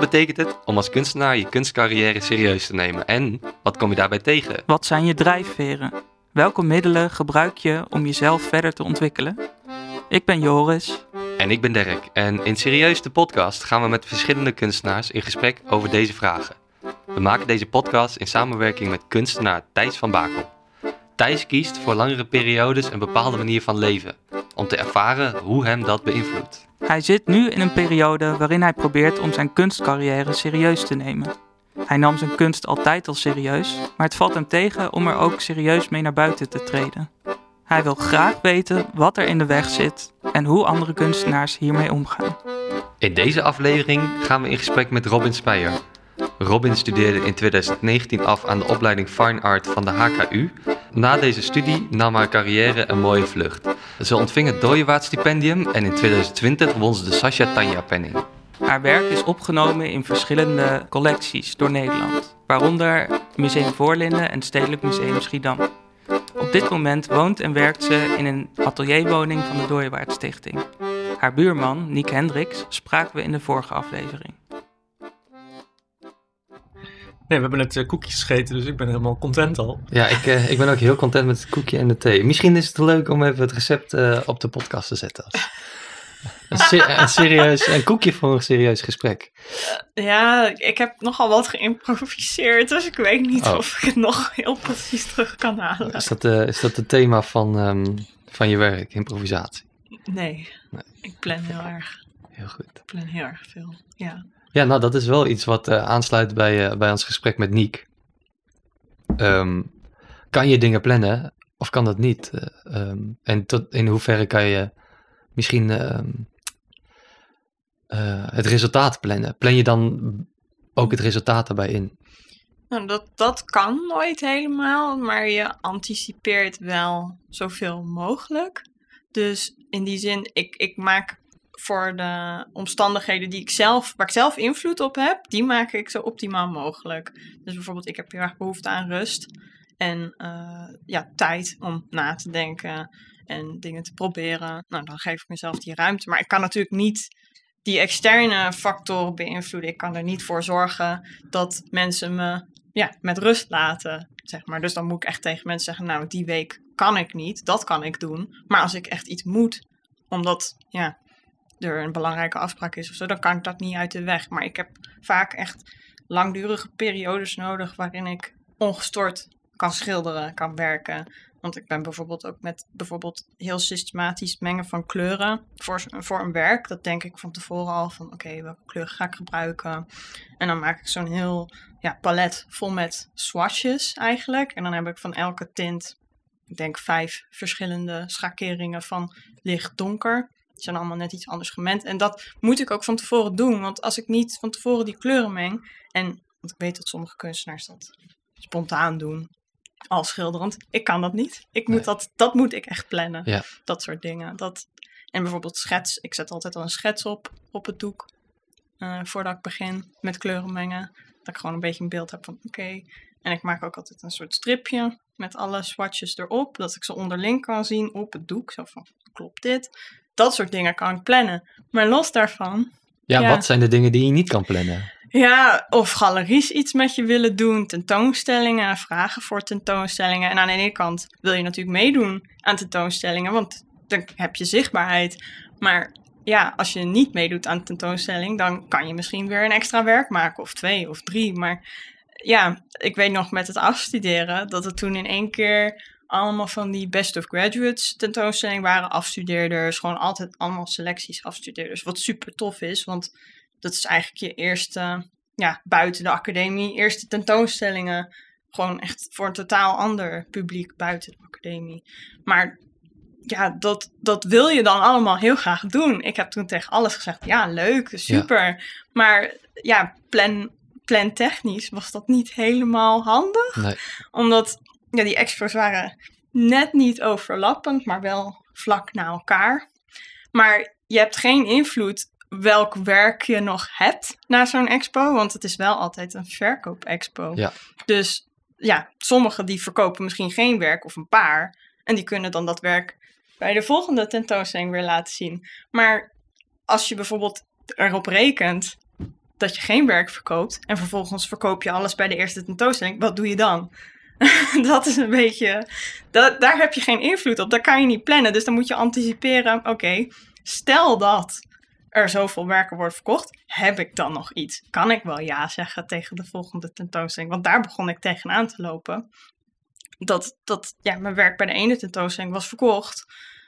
betekent het om als kunstenaar je kunstcarrière serieus te nemen? En wat kom je daarbij tegen? Wat zijn je drijfveren? Welke middelen gebruik je om jezelf verder te ontwikkelen? Ik ben Joris. En ik ben Dirk. En in Serieus de podcast gaan we met verschillende kunstenaars in gesprek over deze vragen. We maken deze podcast in samenwerking met kunstenaar Thijs van Bakel. Thijs kiest voor langere periodes een bepaalde manier van leven, om te ervaren hoe hem dat beïnvloedt. Hij zit nu in een periode waarin hij probeert om zijn kunstcarrière serieus te nemen. Hij nam zijn kunst altijd al serieus, maar het valt hem tegen om er ook serieus mee naar buiten te treden. Hij wil graag weten wat er in de weg zit en hoe andere kunstenaars hiermee omgaan. In deze aflevering gaan we in gesprek met Robin Speyer. Robin studeerde in 2019 af aan de opleiding Fine Art van de HKU. Na deze studie nam haar carrière een mooie vlucht. Ze ontving het Dooyewaard stipendium en in 2020 won ze de Sascha Tanja penning. Haar werk is opgenomen in verschillende collecties door Nederland, waaronder Museum Voorlinden en Stedelijk Museum Schiedam. Op dit moment woont en werkt ze in een atelierwoning van de Dooyewaard Stichting. Haar buurman, Niek Hendricks, spraken we in de vorige aflevering. Nee, we hebben net uh, koekjes gegeten, dus ik ben helemaal content al. Ja, ik, uh, ik ben ook heel content met het koekje en de thee. Misschien is het leuk om even het recept uh, op de podcast te zetten. Een, ser een, serieus, een koekje voor een serieus gesprek. ja, ik heb nogal wat geïmproviseerd, dus ik weet niet oh. of ik het nog heel precies terug kan halen. Is dat, is dat het thema van, um, van je werk, improvisatie? Nee, nee, ik plan heel erg. Heel goed. Ik plan heel erg veel, ja. Ja, nou dat is wel iets wat uh, aansluit bij, uh, bij ons gesprek met Niek. Um, kan je dingen plannen of kan dat niet? Uh, um, en tot in hoeverre kan je misschien um, het resultaat plannen? Plan je dan ook het resultaat erbij in? Nou, dat, dat kan nooit helemaal, maar je anticipeert wel zoveel mogelijk. Dus in die zin, ik, ik maak voor de omstandigheden die ik zelf, waar ik zelf invloed op heb, die maak ik zo optimaal mogelijk. Dus bijvoorbeeld, ik heb heel erg behoefte aan rust en uh, ja, tijd om na te denken en dingen te proberen. Nou, dan geef ik mezelf die ruimte. Maar ik kan natuurlijk niet die externe factoren beïnvloeden. Ik kan er niet voor zorgen dat mensen me ja, met rust laten, zeg maar. Dus dan moet ik echt tegen mensen zeggen, nou, die week kan ik niet, dat kan ik doen. Maar als ik echt iets moet, omdat, ja, er een belangrijke afspraak is of zo, dan kan ik dat niet uit de weg. Maar ik heb vaak echt langdurige periodes nodig waarin ik ongestoord kan schilderen, kan werken. Want ik ben bijvoorbeeld ook met bijvoorbeeld heel systematisch mengen van kleuren voor, voor een werk. Dat denk ik van tevoren al van oké, welke kleur ga ik gebruiken. En dan maak ik zo'n heel ja, palet vol met swatches eigenlijk. En dan heb ik van elke tint, ik denk vijf verschillende schakeringen van licht-donker. Die zijn allemaal net iets anders gemengd. En dat moet ik ook van tevoren doen. Want als ik niet van tevoren die kleuren meng. En want ik weet dat sommige kunstenaars dat spontaan doen. Al schilderend. Ik kan dat niet. Ik moet nee. dat, dat moet ik echt plannen. Ja. Dat soort dingen. Dat, en bijvoorbeeld schets. Ik zet altijd al een schets op, op het doek. Uh, voordat ik begin met kleuren mengen. Dat ik gewoon een beetje een beeld heb van oké. Okay. En ik maak ook altijd een soort stripje met alle swatches erop. Dat ik ze onderling kan zien op het doek. Zo van, klopt dit? Dat soort dingen kan ik plannen. Maar los daarvan... Ja, ja, wat zijn de dingen die je niet kan plannen? Ja, of galeries iets met je willen doen, tentoonstellingen, vragen voor tentoonstellingen. En aan de ene kant wil je natuurlijk meedoen aan tentoonstellingen, want dan heb je zichtbaarheid. Maar ja, als je niet meedoet aan tentoonstelling, dan kan je misschien weer een extra werk maken, of twee of drie. Maar ja, ik weet nog met het afstuderen dat het toen in één keer allemaal van die best of graduates tentoonstellingen waren. Afstudeerders, gewoon altijd allemaal selecties afstudeerders. Wat super tof is, want dat is eigenlijk je eerste, ja, buiten de academie, eerste tentoonstellingen. Gewoon echt voor een totaal ander publiek buiten de academie. Maar ja, dat, dat wil je dan allemaal heel graag doen. Ik heb toen tegen alles gezegd, ja, leuk, super. Ja. Maar ja, plan, plantechnisch was dat niet helemaal handig. Nee. Omdat ja, die expos waren net niet overlappend, maar wel vlak na elkaar. Maar je hebt geen invloed welk werk je nog hebt na zo'n expo, want het is wel altijd een verkoop-expo. Ja. Dus ja, sommigen die verkopen misschien geen werk of een paar, en die kunnen dan dat werk bij de volgende tentoonstelling weer laten zien. Maar als je bijvoorbeeld erop rekent dat je geen werk verkoopt en vervolgens verkoop je alles bij de eerste tentoonstelling, wat doe je dan? dat is een beetje, dat, daar heb je geen invloed op, daar kan je niet plannen. Dus dan moet je anticiperen, oké, stel dat er zoveel werken wordt verkocht, heb ik dan nog iets? Kan ik wel ja zeggen tegen de volgende tentoonstelling? Want daar begon ik tegenaan te lopen. Dat, dat ja, mijn werk bij de ene tentoonstelling was verkocht.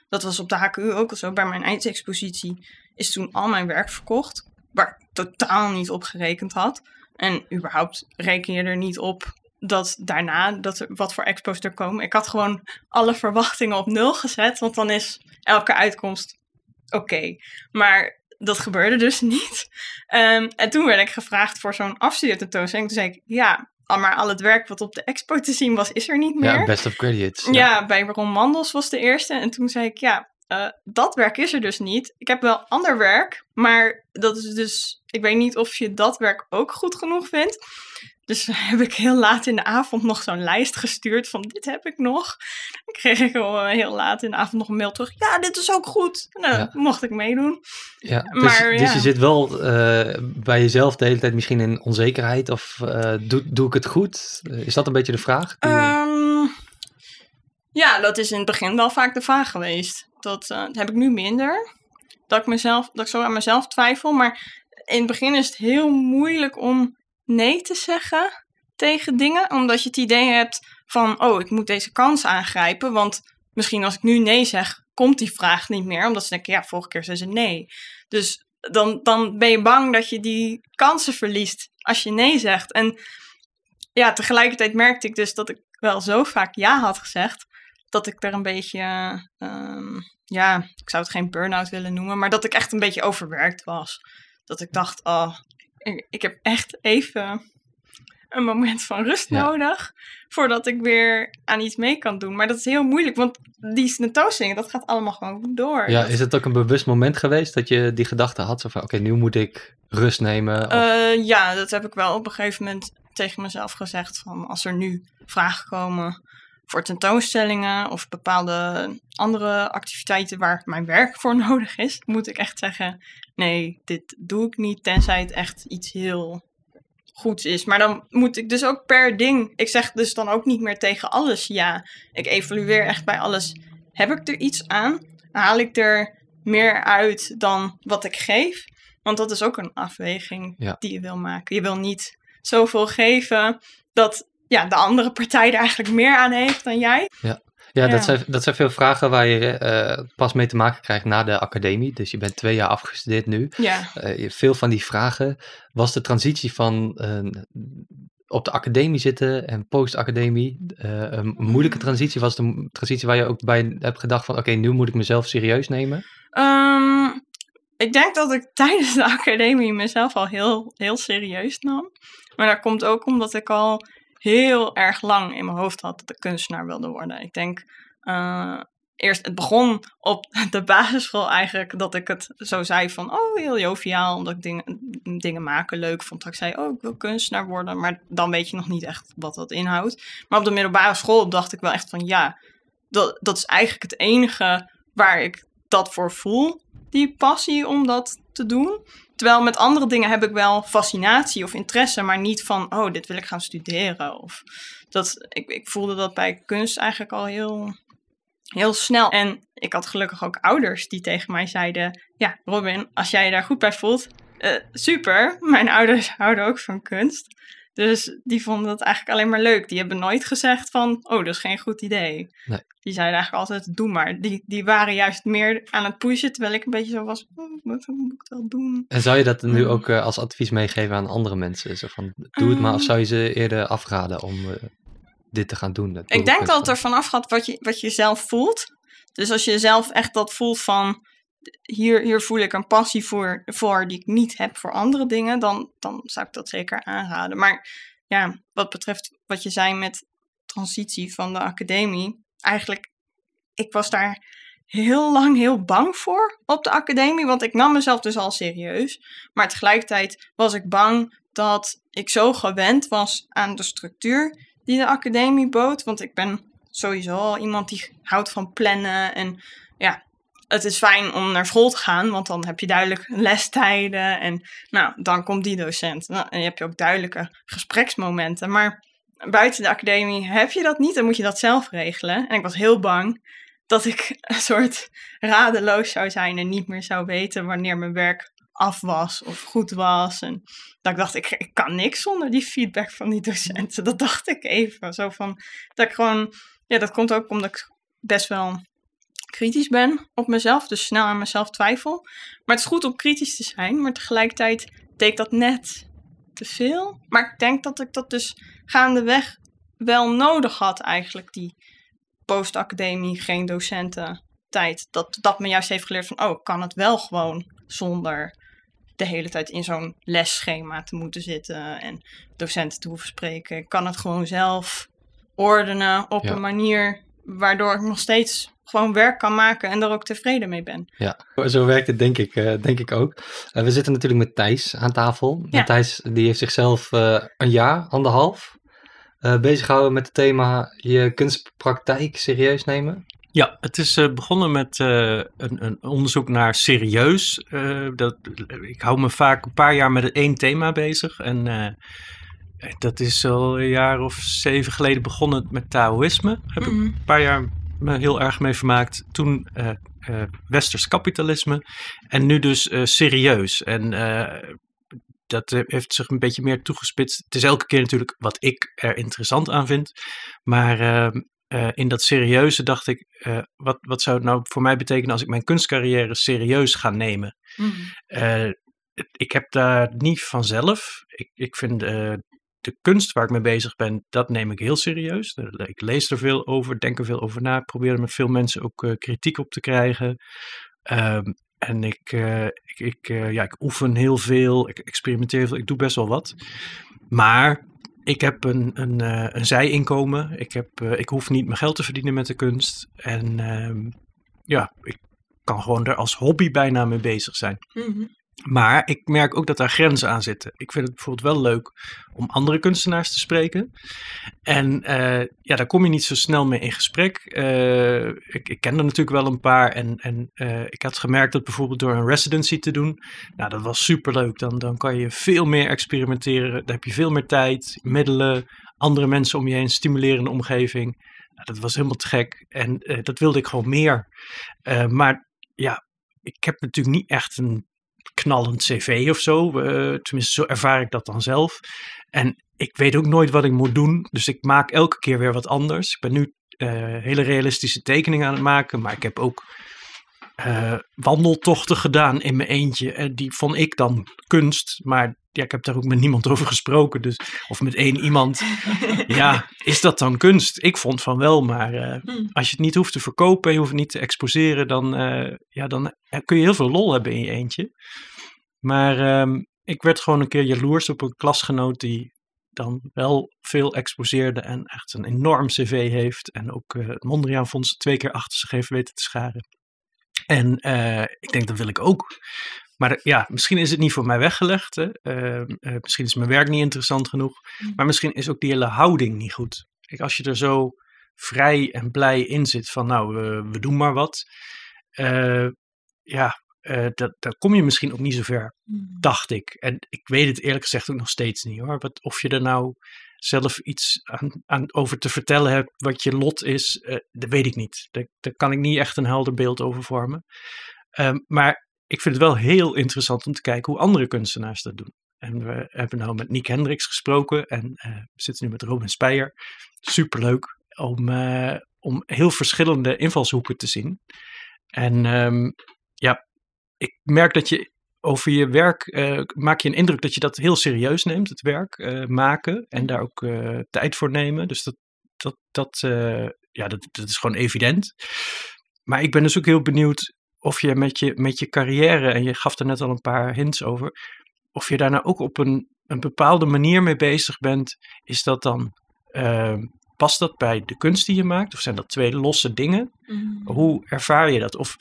Dat was op de HKU ook al zo. Bij mijn eindexpositie is toen al mijn werk verkocht. Waar ik totaal niet op gerekend had. En überhaupt reken je er niet op dat daarna, dat er, wat voor expos er komen. Ik had gewoon alle verwachtingen op nul gezet. Want dan is elke uitkomst oké. Maar dat gebeurde dus niet. Ehm, en toen werd ik gevraagd voor zo'n afstudeertentoonstelling. Toen zei ik, ja, maar al het werk wat op de expo te zien was, is er niet meer. Ja, best of credits. Ja, bij Ron Mandels was de eerste. En toen zei ik, ja, uh, dat werk is er dus niet. Ik heb wel ander werk, maar dat is dus... Ik weet niet of je dat werk ook goed genoeg vindt. Dus heb ik heel laat in de avond nog zo'n lijst gestuurd van dit heb ik nog. Dan kreeg ik al heel laat in de avond nog een mail terug. Ja, dit is ook goed. Nou, ja. mocht ik meedoen. Ja, dus, maar, dus je zit wel uh, bij jezelf de hele tijd misschien in onzekerheid. Of uh, doe, doe ik het goed? Is dat een beetje de vraag? Um, ja, dat is in het begin wel vaak de vraag geweest. Dat, uh, dat heb ik nu minder. Dat ik, mezelf, dat ik zo aan mezelf twijfel. Maar in het begin is het heel moeilijk om nee te zeggen tegen dingen. Omdat je het idee hebt van, oh, ik moet deze kans aangrijpen. Want misschien als ik nu nee zeg, komt die vraag niet meer. Omdat ze denken, ja, vorige keer zei ze nee. Dus dan, dan ben je bang dat je die kansen verliest als je nee zegt. En ja, tegelijkertijd merkte ik dus dat ik wel zo vaak ja had gezegd. Dat ik er een beetje, um, ja, ik zou het geen burn-out willen noemen. Maar dat ik echt een beetje overwerkt was. Dat ik dacht, oh, ik heb echt even een moment van rust ja. nodig. Voordat ik weer aan iets mee kan doen. Maar dat is heel moeilijk, want die tentoonstellingen, dat gaat allemaal gewoon door. Ja, is het ook een bewust moment geweest dat je die gedachte had? Zo van, oké, okay, nu moet ik rust nemen? Of... Uh, ja, dat heb ik wel op een gegeven moment tegen mezelf gezegd. Van als er nu vragen komen voor tentoonstellingen of bepaalde andere activiteiten waar mijn werk voor nodig is, moet ik echt zeggen: nee, dit doe ik niet, tenzij het echt iets heel goeds is. Maar dan moet ik dus ook per ding, ik zeg dus dan ook niet meer tegen alles ja. Ik evalueer echt bij alles. Heb ik er iets aan? Haal ik er meer uit dan wat ik geef? Want dat is ook een afweging ja. die je wil maken. Je wil niet zoveel geven dat ja, de andere partij er eigenlijk meer aan heeft dan jij. Ja. Ja, Dat, zijn, dat zijn veel vragen waar je uh, pas mee te maken krijgt na de academie. Dus je bent twee jaar afgestudeerd nu. Ja. Uh, veel van die vragen was de transitie van uh, op de academie zitten en post-academie een moeilijke transitie. Was de transitie waar je ook bij hebt gedacht van oké, okay, nu moet ik mezelf serieus nemen? Um, ik denk dat ik tijdens de academie mezelf al heel, heel serieus nam. Maar dat komt ook omdat ik al heel erg lang in mijn hoofd had dat ik kunstenaar wilde worden. Ik denk, uh, eerst, het begon op de basisschool eigenlijk, dat ik het zo zei van, oh, heel joviaal, omdat ik dingen, dingen maken leuk vond. Ik zei, oh, ik wil kunstenaar worden, maar dan weet je nog niet echt wat dat inhoudt. Maar op de middelbare school dacht ik wel echt van, ja, dat, dat is eigenlijk het enige waar ik dat voor voel, die passie om dat te doen. Terwijl met andere dingen heb ik wel fascinatie of interesse, maar niet van, oh, dit wil ik gaan studeren. Of dat, ik, ik voelde dat bij kunst eigenlijk al heel, heel snel. En ik had gelukkig ook ouders die tegen mij zeiden, ja, Robin, als jij je daar goed bij voelt, uh, super. Mijn ouders houden ook van kunst. Dus die vonden dat eigenlijk alleen maar leuk. Die hebben nooit gezegd van, oh, dat is geen goed idee. Nee. Die zeiden eigenlijk altijd, doe maar. Die, die waren juist meer aan het pushen, terwijl ik een beetje zo was, oh, wat moet ik wel doen? En zou je dat nu ook uh, als advies meegeven aan andere mensen? Zo van, doe het maar, of zou je ze eerder afraden om uh, dit te gaan doen? Ik denk dat het er vanaf gaat wat je, wat je zelf voelt. Dus als je zelf echt dat voelt van, hier, hier voel ik een passie voor, voor die ik niet heb voor andere dingen, dan, dan zou ik dat zeker aanraden. Maar ja, wat betreft wat je zei met transitie van de academie, eigenlijk, ik was daar heel lang heel bang voor op de academie, want ik nam mezelf dus al serieus. Maar tegelijkertijd was ik bang dat ik zo gewend was aan de structuur die de academie bood, want ik ben sowieso iemand die houdt van plannen en ja, het is fijn om naar school te gaan, want dan heb je duidelijk lestijden. En nou, dan komt die docent. Nou, en je hebt je ook duidelijke gespreksmomenten. Maar buiten de academie heb je dat niet, dan moet je dat zelf regelen. En ik was heel bang dat ik een soort radeloos zou zijn en niet meer zou weten wanneer mijn werk af was of goed was. En dat ik dacht, ik, ik kan niks zonder die feedback van die docenten. Dat dacht ik even. Zo van, dat ik gewoon, ja, dat komt ook omdat ik best wel kritisch ben op mezelf, dus snel aan mezelf twijfel. Maar het is goed om kritisch te zijn, maar tegelijkertijd deed ik dat net te veel. Maar ik denk dat ik dat dus gaandeweg wel nodig had eigenlijk, die postacademie, geen docenten tijd. Dat, dat me juist heeft geleerd van, oh, ik kan het wel gewoon zonder de hele tijd in zo'n lesschema te moeten zitten en docenten te hoeven spreken. Ik kan het gewoon zelf ordenen op Ja. een manier waardoor ik nog steeds gewoon werk kan maken en er ook tevreden mee ben. Ja, zo werkt het denk ik, eh, denk ik ook. Eh, we zitten natuurlijk met Thijs aan tafel. Ja. En Thijs die heeft zichzelf eh, een jaar, anderhalf, eh bezig gehouden met het thema je kunstpraktijk serieus nemen. Ja, het is eh, begonnen met eh, een, een onderzoek naar serieus. Eh, dat, ik hou me vaak een paar jaar met één thema bezig. En eh, dat is al een jaar of zeven geleden begonnen met Taoïsme. Heb ik een paar jaar me heel erg mee vermaakt. Toen eh, westers kapitalisme. En nu dus eh, serieus. En dat heeft zich een beetje meer toegespitst. Het is elke keer natuurlijk wat ik er interessant aan vind. Maar ehm, eh, in dat serieuze dacht ik, wat, wat zou het nou voor mij betekenen als ik mijn kunstcarrière serieus ga nemen? Het- ik heb daar niet vanzelf. Ik, ik vind de kunst waar ik mee bezig ben, dat neem ik heel serieus. Ik lees er veel over, denk er veel over na. Ik probeer er met veel mensen ook eh, kritiek op te krijgen. Ehm, en ik, eh, ik, ik, eh, ja, ik oefen heel veel, ik experimenteer veel, ik doe best wel wat. Maar ik heb een, een, een zijinkomen. Ik, heb, ik hoef niet mijn geld te verdienen met de kunst. En ehm, ja, ik kan gewoon er als hobby bijna mee bezig zijn. Maar ik merk ook dat daar grenzen aan zitten. Ik vind het bijvoorbeeld wel leuk om andere kunstenaars te spreken. En eh, ja, daar kom je niet zo snel mee in gesprek. Eh, ik, ik ken er natuurlijk wel een paar. En, en eh, ik had gemerkt dat bijvoorbeeld door een residency te doen. Nou, dat was superleuk. Dan, dan kan je veel meer experimenteren. Dan heb je veel meer tijd, middelen, andere mensen om je heen, stimulerende omgeving. Nou, dat was helemaal te gek. En dat wilde ik gewoon meer. Maar ja, ik heb natuurlijk niet echt een knallend cv of zo. Eh, tenminste, zo ervaar ik dat dan zelf. En ik weet ook nooit wat ik moet doen. Dus ik maak elke keer weer wat anders. Ik ben nu eh, hele realistische tekeningen aan het maken. Maar ik heb ook eh, wandeltochten gedaan in mijn eentje. En die vond ik dan kunst. Maar ja, ik heb daar ook met niemand over gesproken. Dus, of met één iemand. ja, is dat dan kunst? Ik vond van wel, maar eh, Hmm. als je het niet hoeft te verkopen, je hoeft het niet te exposeren, dan, eh, ja, dan eh, kun je heel veel lol hebben in je eentje. Maar ehm, ik werd gewoon een keer jaloers op een klasgenoot die dan wel veel exposeerde en echt een enorm cv heeft. En ook eh, het Mondriaan Fonds twee keer achter zich heeft weten te scharen. En eh, ik denk, dat wil ik ook. Maar ja, misschien is het niet voor mij weggelegd. Hè. Ehm, eh, misschien is mijn werk niet interessant genoeg. Maar misschien is ook die hele houding niet goed. Kijk, als je er zo vrij en blij in zit van nou, we, we doen maar wat. eh, ja, eh, dat, dan kom je misschien ook niet zo ver, dacht ik. En ik weet het eerlijk gezegd ook nog steeds niet hoor. Wat, of je er nou zelf iets aan, aan over te vertellen hebt, wat je lot is, eh, dat weet ik niet. Daar, daar kan ik niet echt een helder beeld over vormen. Ehm, maar ik vind het wel heel interessant om te kijken hoe andere kunstenaars dat doen. En we hebben nou met Nick Hendricks gesproken en eh, we zitten nu met Robin Speyer. Superleuk om, om heel verschillende invalshoeken te zien. En ehm, ik merk dat je over je werk eh, maak je een indruk dat je dat heel serieus neemt, het werk eh, maken en daar ook eh, tijd voor nemen. Dus dat, dat, dat, ja, dat, dat is gewoon evident. Maar ik ben dus ook heel benieuwd of je met je, met je carrière, en je gaf er net al een paar hints over, of je daar nou ook op een, een bepaalde manier mee bezig bent. Is dat dan, past dat bij de kunst die je maakt? Of zijn dat twee losse dingen? Hoe ervaar je dat? Of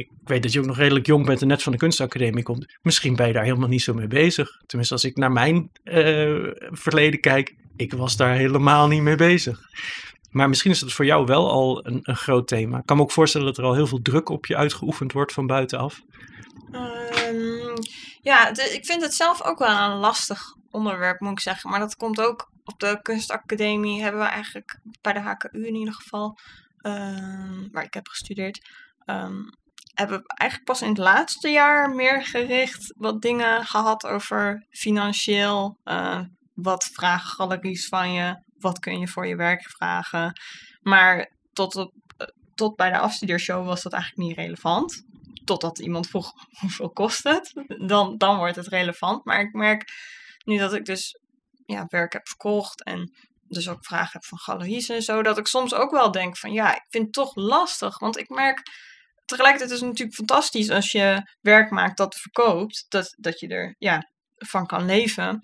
ik weet dat je ook nog redelijk jong bent en net van de kunstacademie komt. Misschien ben je daar helemaal niet zo mee bezig. Tenminste, als ik naar mijn eh, verleden kijk, ik was daar helemaal niet mee bezig. Maar misschien is het voor jou wel al een, een groot thema. Ik kan me ook voorstellen dat er al heel veel druk op je uitgeoefend wordt van buitenaf. Ehm, ja, ik vind het zelf ook wel een lastig onderwerp, moet ik zeggen. Maar dat komt ook op de kunstacademie, hebben we eigenlijk bij de HKU in ieder geval, ehm, waar ik heb gestudeerd, ehm, hebben eigenlijk pas in het laatste jaar meer gericht wat dingen gehad over financieel. eh, wat vragen galeries van je? Wat kun je voor je werk vragen? Maar tot, eh, tot bij de afstudeershow was dat eigenlijk niet relevant totdat iemand vroeg hoeveel kost het, dan, dan wordt het relevant. Maar ik merk nu dat ik dus ja, werk heb verkocht en dus ook vragen heb van galeries en zo, dat ik soms ook wel denk van ja, ik vind het toch lastig. Want ik merk tegelijkertijd is het natuurlijk fantastisch als je werk maakt dat verkoopt, dat, dat je er ja, van kan leven.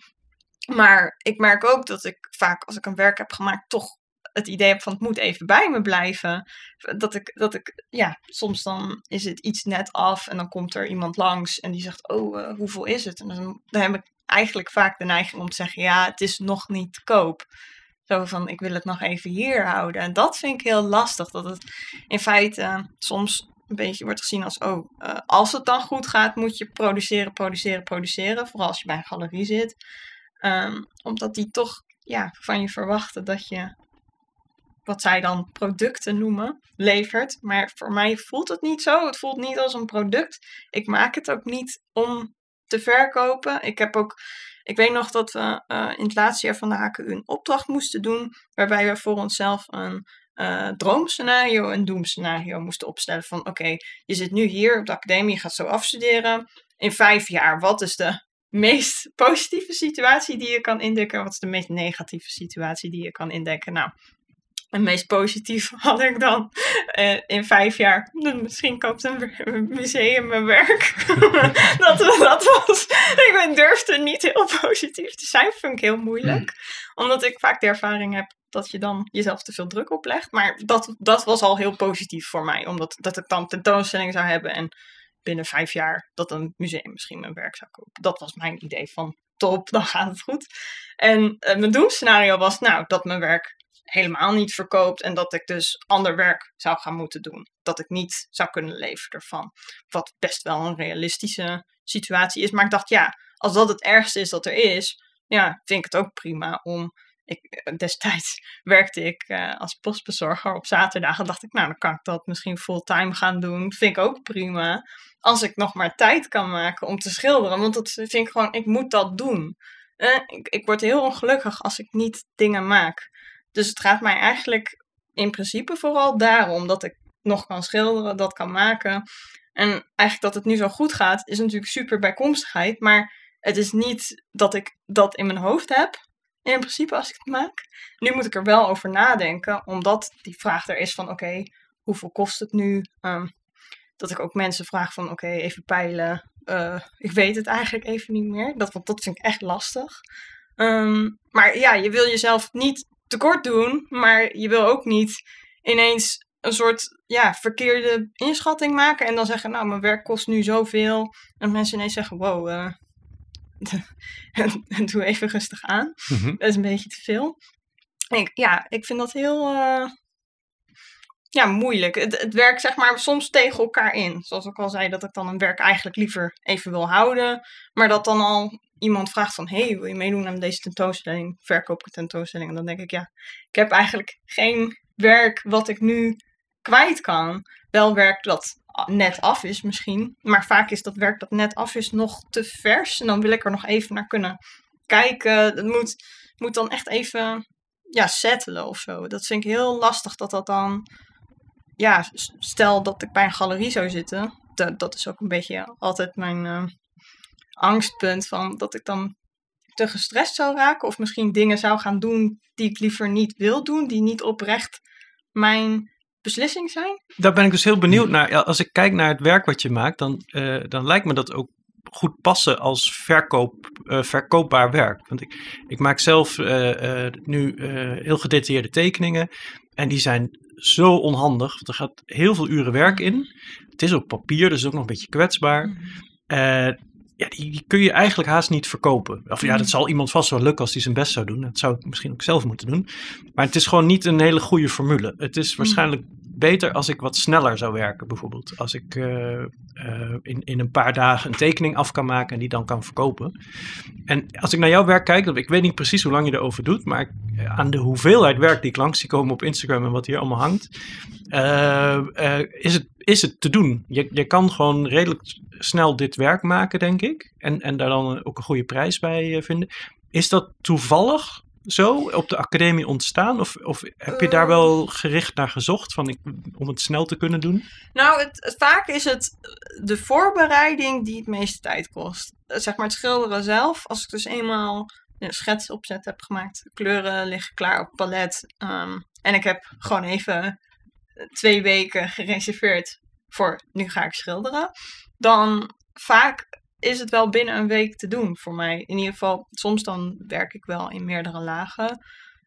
Maar ik merk ook dat ik vaak als ik een werk heb gemaakt toch het idee heb van het moet even bij me blijven. Dat ik, dat ik, ja, soms dan is het iets net af en dan komt er iemand langs en die zegt, oh, eh, hoeveel is het? En dan, dan heb ik eigenlijk vaak de neiging om te zeggen, ja, het is nog niet te koop. Zo van, ik wil het nog even hier houden. En dat vind ik heel lastig, dat het in feite soms een beetje wordt gezien als, oh, eh, als het dan goed gaat, moet je produceren, produceren, produceren. Vooral als je bij een galerie zit. Ehm, omdat die toch ja, van je verwachten dat je wat zij dan producten noemen, levert. Maar voor mij voelt het niet zo. Het voelt niet als een product. Ik maak het ook niet om te verkopen. Ik heb ook, ik weet nog dat we eh, in het laatste jaar van de HKU een opdracht moesten doen, waarbij we voor onszelf een eh, droomscenario en doemscenario moesten opstellen. Van oké, je zit nu hier op de academie, je gaat zo afstuderen. In vijf jaar, wat is de meest positieve situatie die je kan indekken? Wat is de meest negatieve situatie die je kan indekken? Nou, het meest positief had ik dan eh, in vijf jaar. "Nou, Misschien koopt een museum mijn werk. dat, dat was. Ik ben- durfde niet heel positief te zijn. Vind ik heel moeilijk. Omdat ik vaak de ervaring heb dat je dan jezelf te veel druk oplegt. Maar dat, dat was al heel positief voor mij. Omdat dat ik dan tentoonstelling zou hebben. En binnen vijf jaar dat een museum misschien mijn werk zou kopen. Dat was mijn idee van top, dan gaat het goed. En eh, mijn doemscenario was nou dat mijn werk helemaal niet verkoopt en dat ik dus ander werk zou gaan moeten doen. Dat ik niet zou kunnen leven ervan. Wat best wel een realistische situatie is. Maar ik dacht, ja, als dat het ergste is dat er is, ja, vind ik het ook prima om. Eh, destijds werkte ik eh, als postbezorger op zaterdagen. Dacht ik, nou, dan kan ik dat misschien fulltime gaan doen. Vind ik ook prima. Als ik nog maar tijd kan maken om te schilderen. Want dat vind ik gewoon, ik moet dat doen. Eh, ik, ik word heel ongelukkig als ik niet dingen maak. Dus het gaat mij eigenlijk in principe vooral daarom dat ik nog kan schilderen, dat kan maken. En eigenlijk dat het nu zo goed gaat, is natuurlijk super bijkomstigheid. Maar het is niet dat ik dat in mijn hoofd heb, in principe, als ik het maak. Nu moet ik er wel over nadenken, omdat die vraag er is van, oké, hoeveel kost het nu? Ehm, dat ik ook mensen vraag van, oké, even peilen. Eh, ik weet het eigenlijk even niet meer. Dat, dat vind ik echt lastig. Ehm, maar ja, je wil jezelf niet tekort doen, maar je wil ook niet ineens een soort ja, verkeerde inschatting maken en dan zeggen, nou, mijn werk kost nu zoveel. En mensen ineens zeggen, wow, eh, en doe even rustig aan. Mhm. Dat is een beetje te veel. Ik, ja, ik vind dat heel eh, ja, moeilijk. Het, het werkt zeg maar soms tegen elkaar in. Zoals ik al zei, dat ik dan een werk eigenlijk liever even wil houden. Maar dat dan al iemand vraagt van... hey, wil je meedoen aan deze tentoonstelling? Verkoop ik tentoonstelling? En dan denk ik, ja, ik heb eigenlijk geen werk wat ik nu kwijt kan. Wel werk dat net af is misschien. Maar vaak is dat werk dat net af is nog te vers. En dan wil ik er nog even naar kunnen kijken. Het moet, moet dan echt even ja, settelen of zo. Dat vind ik heel lastig dat dat dan... Ja, stel dat ik bij een galerie zou zitten. Dat, dat is ook een beetje altijd mijn eh, angstpunt. Van dat ik dan te gestrest zou raken. Of misschien dingen zou gaan doen die ik liever niet wil doen. Die niet oprecht mijn beslissing zijn. Daar ben ik dus heel benieuwd naar. Als ik kijk naar het werk wat je maakt, dan, eh, dan lijkt me dat ook goed passen als verkoop, eh, verkoopbaar werk. Want ik, ik maak zelf eh, nu heel gedetailleerde tekeningen. En die zijn zo onhandig. Want er gaat heel veel uren werk in. Het is ook papier, dus ook nog een beetje kwetsbaar. Eh, ja, die, die kun je eigenlijk haast niet verkopen. Of ja, dat zal iemand vast wel lukken als hij zijn best zou doen. Dat zou ik misschien ook zelf moeten doen. Maar het is gewoon niet een hele goede formule. Het is waarschijnlijk beter als ik wat sneller zou werken, bijvoorbeeld. Als ik eh, eh, in, in een paar dagen een tekening af kan maken en die dan kan verkopen. En als ik naar jouw werk kijk, ik weet niet precies hoe lang je erover doet, maar eh, aan de hoeveelheid werk die ik langs zie komen op Instagram en wat hier allemaal hangt, is, het, is het te doen. Je, je kan gewoon redelijk snel dit werk maken, denk ik. En, en daar dan ook een goede prijs bij vinden. Is dat toevallig zo op de academie ontstaan? Of, of heb je daar Eh. wel gericht naar gezocht van ik, om het snel te kunnen doen? Nou, het, vaak is het de voorbereiding die het meeste tijd kost. Eh, Zeg maar het schilderen zelf. Als ik dus eenmaal een schets opzet heb gemaakt, de kleuren liggen klaar op palet. ehm, en ik heb gewoon even eh, twee weken gereserveerd voor nu ga ik schilderen. Dan vaak is het wel binnen een week te doen voor mij. In ieder geval, soms dan werk ik wel in meerdere lagen.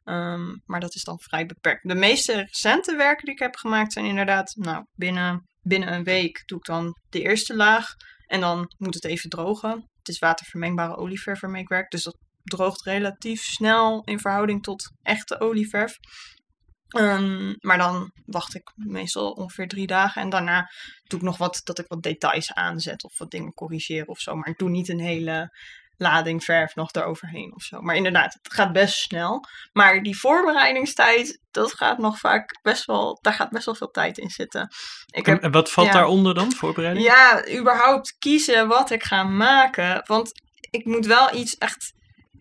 Ehm, maar dat is dan vrij beperkt. De meeste recente werken die ik heb gemaakt zijn inderdaad, nou, binnen, binnen een week doe ik dan de eerste laag. En dan moet het even drogen. Het is watervermengbare olieverf waarmee ik werk. Dus dat droogt relatief snel in verhouding tot echte olieverf. Ehm, maar dan wacht ik meestal ongeveer drie dagen. En daarna doe ik nog wat, dat ik wat details aanzet of wat dingen corrigeer of zo. Maar ik doe niet een hele lading verf nog eroverheen of zo. Maar inderdaad, het gaat best snel. Maar die voorbereidingstijd, dat gaat nog vaak best wel, daar gaat best wel veel tijd in zitten. Ik En, heb, en wat valt ja. daaronder dan, voorbereiding? ja, überhaupt kiezen wat ik ga maken. Want ik moet wel iets echt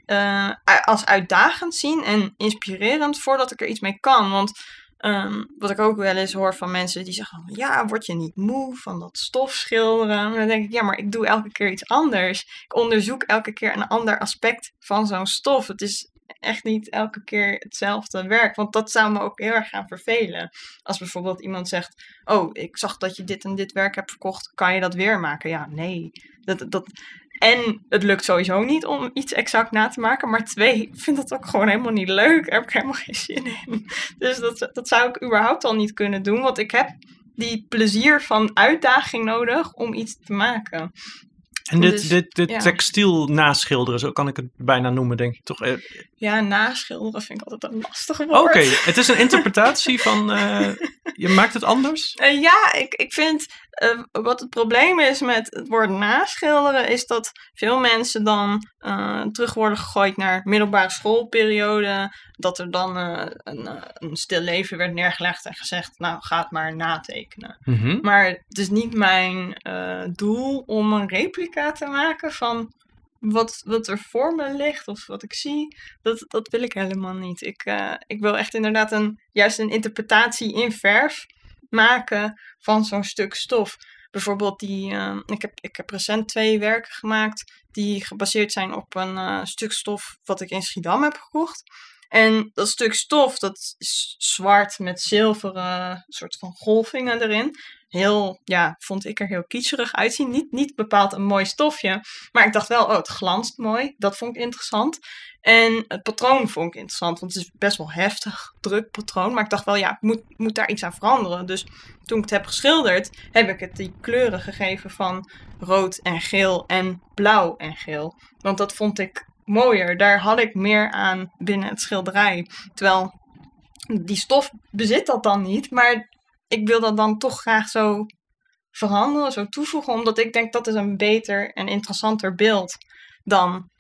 eh, als uitdagend zien en inspirerend voordat ik er iets mee kan. Want ehm, wat ik ook wel eens hoor van mensen die zeggen: Ja, word je niet moe van dat stofschilderen? En dan denk ik: Ja, maar ik doe elke keer iets anders. Ik onderzoek elke keer een ander aspect van zo'n stof. Het is echt niet elke keer hetzelfde werk. Want dat zou me ook heel erg gaan vervelen. Als bijvoorbeeld iemand zegt: Oh, ik zag dat je dit en dit werk hebt verkocht. Kan je dat weer maken? Ja, nee. Dat, dat, en het lukt sowieso niet om iets exact na te maken. Maar twee, ik vind dat ook gewoon helemaal niet leuk. Daar heb ik helemaal geen zin in. Dus dat, dat zou ik überhaupt al niet kunnen doen. Want ik heb die plezier van uitdaging nodig om iets te maken. En dit, Dus, dit, dit ja. textiel naschilderen, zo kan ik het bijna noemen, denk ik toch? Eh, Ja, naschilderen vind ik altijd een lastig Oké, woord. het is een interpretatie van. eh, je maakt het anders? Eh, ja, ik, ik vind eh, wat het probleem is met het woord naschilderen, is dat veel mensen dan eh, terug worden gegooid naar middelbare schoolperiode. Dat er dan eh, een, een stil leven werd neergelegd en gezegd, nou ga het maar natekenen. Mhm. Maar het is niet mijn doel om een replica te maken van wat, wat er voor me ligt of wat ik zie. Dat, dat wil ik helemaal niet. Ik, ik wil echt inderdaad een, juist een interpretatie in verf maken van zo'n stuk stof. Bijvoorbeeld die, eh, ik, heb, ik heb recent twee werken gemaakt die gebaseerd zijn op een eh, stuk stof wat ik in Schiedam heb gekocht. En dat stuk stof, dat is zwart met zilveren soort van golvingen erin. Heel, ja, vond ik er heel kitscherig uitzien. Niet, niet bepaald een mooi stofje. Maar ik dacht wel, oh, het glanst mooi. Dat vond ik interessant. En het patroon vond ik interessant, want het is best wel heftig, druk patroon. Maar ik dacht wel, ja, ik moet, moet daar iets aan veranderen. Dus toen ik het heb geschilderd, heb ik het die kleuren gegeven van rood en geel en blauw en geel. Want dat vond ik mooier. Daar had ik meer aan binnen het schilderij. Terwijl die stof bezit dat dan niet, maar ik wil dat dan toch graag zo veranderen, zo toevoegen, omdat ik denk dat is een beter en interessanter beeld dan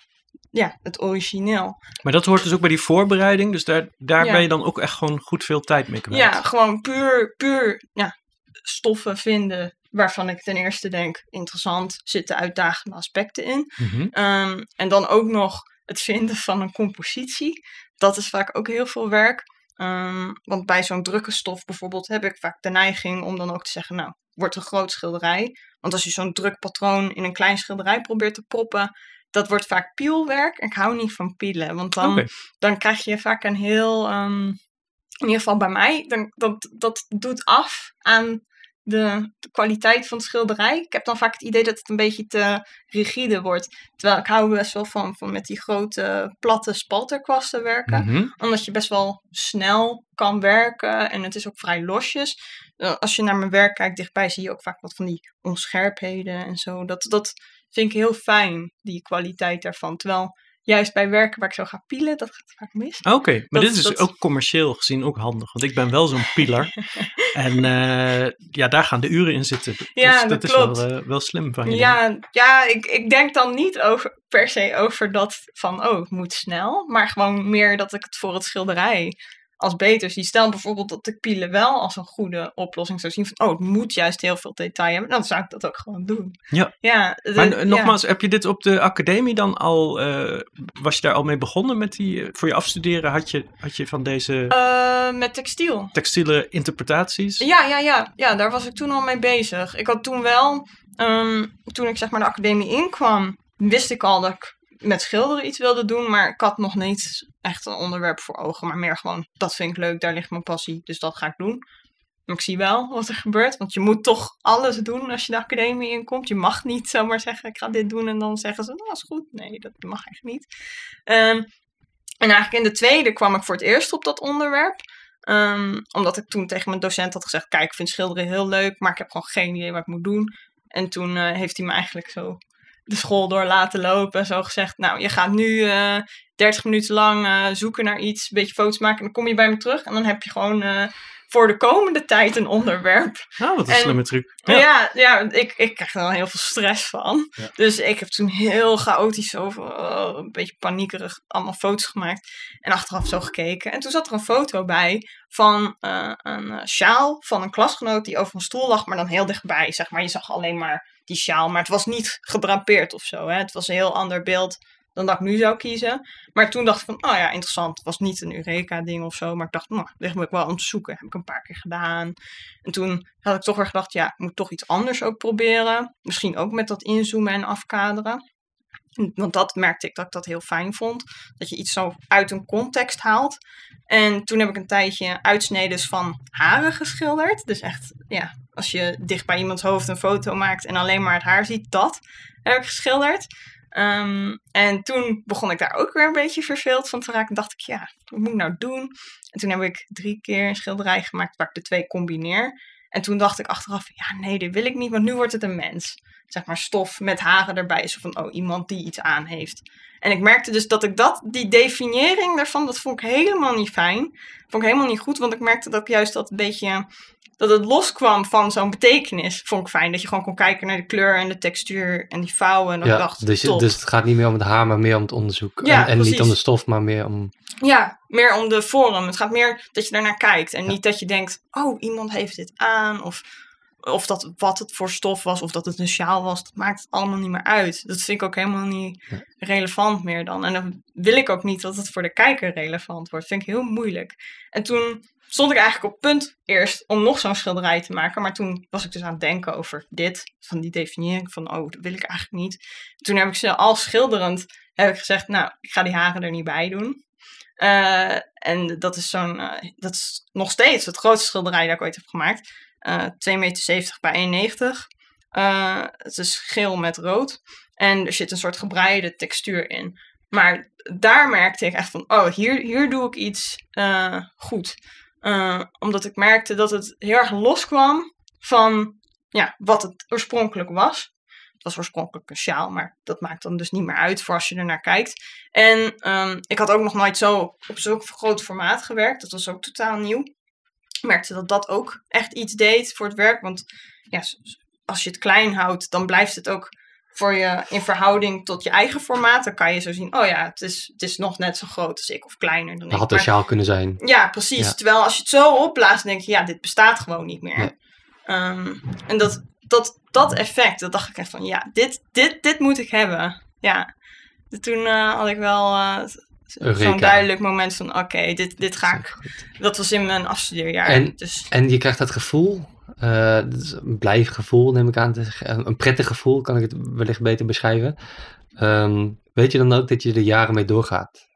ja, het origineel. Maar dat hoort dus ook bij die voorbereiding. Dus daar, daar Ja. ben je dan ook echt gewoon goed veel tijd mee kwijt. Ja, gewoon puur, puur ja, stoffen vinden waarvan ik ten eerste denk interessant, zitten uitdagende aspecten in. Mhm. Ehm, en dan ook nog het vinden van een compositie. Dat is vaak ook heel veel werk. Ehm, want bij zo'n drukke stof bijvoorbeeld heb ik vaak de neiging om dan ook te zeggen, nou, wordt een groot schilderij. Want als je zo'n druk patroon in een klein schilderij probeert te proppen, dat wordt vaak pielwerk. Ik hou niet van pielen, want dan, dan krijg je vaak een heel, ehm, in ieder geval bij mij, dan, dat, dat doet af aan de, de kwaliteit van het schilderij. Ik heb dan vaak het idee dat het een beetje te rigide wordt. Terwijl ik hou best wel van, van met die grote platte spalterkwasten werken. Mhm. Omdat je best wel snel kan werken en het is ook vrij losjes. Eh, Als je naar mijn werk kijkt dichtbij zie je ook vaak wat van die onscherpheden en zo. Dat, dat vind ik heel fijn, die kwaliteit daarvan. Terwijl juist bij werken waar ik zo ga pielen, dat gaat vaak mis. Oké, maar Dat- dit is dat- ook commercieel gezien ook handig. Want ik ben wel zo'n pieler. en eh, ja, daar gaan de uren in zitten. Dus Ja, dat, dat is klopt. wel, eh, wel slim van je. Ja, ja ik, ik denk dan niet over, per se over dat van, oh, het moet snel. Maar gewoon meer dat ik het voor het schilderij als beter zie. Stel bijvoorbeeld dat ik pielen wel als een goede oplossing zou zien. Van, oh, het moet juist heel veel detail hebben. Dan zou ik dat ook gewoon doen. Ja. ja de- Maar ja. nogmaals, heb je dit op de academie dan al, eh, was je daar al mee begonnen met die, eh, voor je afstuderen had je, had je van deze Eh, met textiel. textiele interpretaties? Ja, ja, ja, ja, daar was ik toen al mee bezig. Ik had toen wel, ehm, toen ik zeg maar de academie inkwam, wist ik al dat ik met schilderen iets wilde doen, maar ik had nog niet echt een onderwerp voor ogen, maar meer gewoon, dat vind ik leuk, daar ligt mijn passie, dus dat ga ik doen. Maar ik zie wel wat er gebeurt, want je moet toch alles doen als je de academie inkomt. Je mag niet zomaar zeggen, ik ga dit doen en dan zeggen ze, nou is goed. Nee, dat mag eigenlijk niet. Ehm, en eigenlijk in de tweede kwam ik voor het eerst op dat onderwerp. Ehm, omdat ik toen tegen mijn docent had gezegd: Kijk, ik vind schilderen heel leuk, maar ik heb gewoon geen idee wat ik moet doen. En toen eh, heeft hij me eigenlijk zo de school door laten lopen. En zo gezegd: Nou, je gaat nu eh 30 minuten lang eh, zoeken naar iets, een beetje foto's maken. En dan kom je bij me terug. En dan heb je gewoon eh, voor de komende tijd een onderwerp. Nou, wat een En- slimme truc. Ja, ja, ik, ik krijg er wel heel veel stress van. Ja. Dus ik heb toen heel chaotisch over, oh, een beetje paniekerig, allemaal foto's gemaakt. En achteraf zo gekeken. En toen zat er een foto bij van een sjaal van een klasgenoot die over een stoel lag, maar dan heel dichtbij. Zeg maar, je zag alleen maar die sjaal, maar het was niet gedrapeerd of zo. Hè? Het was een heel ander beeld dan dat ik nu zou kiezen. Maar toen dacht ik van, oh ja, interessant. Het was niet een Eureka-ding of zo. Maar ik dacht, nou, dit moet ik wel om te zoeken. Heb ik een paar keer gedaan. En toen had ik toch weer gedacht, ja, ik moet toch iets anders ook proberen. Misschien ook met dat inzoomen en afkaderen. Want dat merkte ik dat ik dat heel fijn vond. Dat je iets zo uit een context haalt. En toen heb ik een tijdje uitsneden van haren geschilderd. Dus echt, ja, als je dicht bij iemands hoofd een foto maakt en alleen maar het haar ziet, dat heb ik geschilderd. Ehm, en toen begon ik daar ook weer een beetje verveeld van te raken. Dacht ik, ja, wat moet ik nou doen? En toen heb ik drie keer een schilderij gemaakt waar ik de twee combineer. En toen dacht ik achteraf, ja, nee, dit wil ik niet, want nu wordt het een mens. Zeg maar stof met haren erbij. Zo van, oh, iemand die iets aan heeft. En ik merkte dus dat ik dat, die definiëring daarvan, dat vond ik helemaal niet fijn. Vond ik helemaal niet goed, want ik merkte dat ik juist dat een beetje, dat het loskwam van zo'n betekenis. Vond ik fijn, dat je gewoon kon kijken naar de kleur en de textuur en die vouwen. En dat Ja, dacht, dus, top. dus het gaat niet meer om het haar, maar meer om het onderzoek. Ja, en en niet om de stof, maar meer om... Ja, meer om de vorm. Het gaat meer dat je daarnaar kijkt. En niet dat je denkt, oh, iemand heeft dit aan. Of, of dat wat het voor stof was. Of dat het een sjaal was. Dat maakt het allemaal niet meer uit. Dat vind ik ook helemaal niet relevant meer dan. En dan wil ik ook niet dat het voor de kijker relevant wordt. Dat vind ik heel moeilijk. En toen stond ik eigenlijk op punt eerst om nog zo'n schilderij te maken. Maar toen was ik dus aan het denken over dit. Van die definiëring van, oh, dat wil ik eigenlijk niet. Toen heb ik ze al schilderend heb ik gezegd, nou, ik ga die haren er niet bij doen. Eh, en dat is zo'n, eh, dat is nog steeds het grootste schilderij dat ik ooit heb gemaakt. Eh 2,70 meter bij 1,90. Eh, het is geel met rood. En er zit een soort gebreide textuur in. Maar daar merkte ik echt van, oh, hier, hier doe ik iets eh, goed. Eh, omdat ik merkte dat het heel erg loskwam van ja, wat het oorspronkelijk was. Het was oorspronkelijk een sjaal, maar dat maakt dan dus niet meer uit voor als je er naar kijkt. En ehm, ik had ook nog nooit zo op zo'n groot formaat gewerkt. Dat was ook totaal nieuw. Merkte dat dat ook echt iets deed voor het werk. Want ja, als je het klein houdt, dan blijft het ook voor je in verhouding tot je eigen formaat. Dan kan je zo zien, oh ja, het is, het is nog net zo groot als ik of kleiner dan Dat ik. had Maar- sjaal kunnen zijn. ja, precies. Ja. Terwijl als je het zo opblaast, denk je, ja, dit bestaat gewoon niet meer. Nee. Ehm, en dat, dat, dat effect, dat dacht ik echt van, ja, dit, dit, dit moet ik hebben. Ja. Dus toen eh, had ik wel eh. Zo'n duidelijk moment van, oké, dit, dit ga ik. Dat was in mijn afstudeerjaar. En- dus En je krijgt dat gevoel, eh, dat is een blijf gevoel neem ik aan Een prettig gevoel kan ik het wellicht beter beschrijven. Ehm, weet je dan ook dat je er jaren mee doorgaat?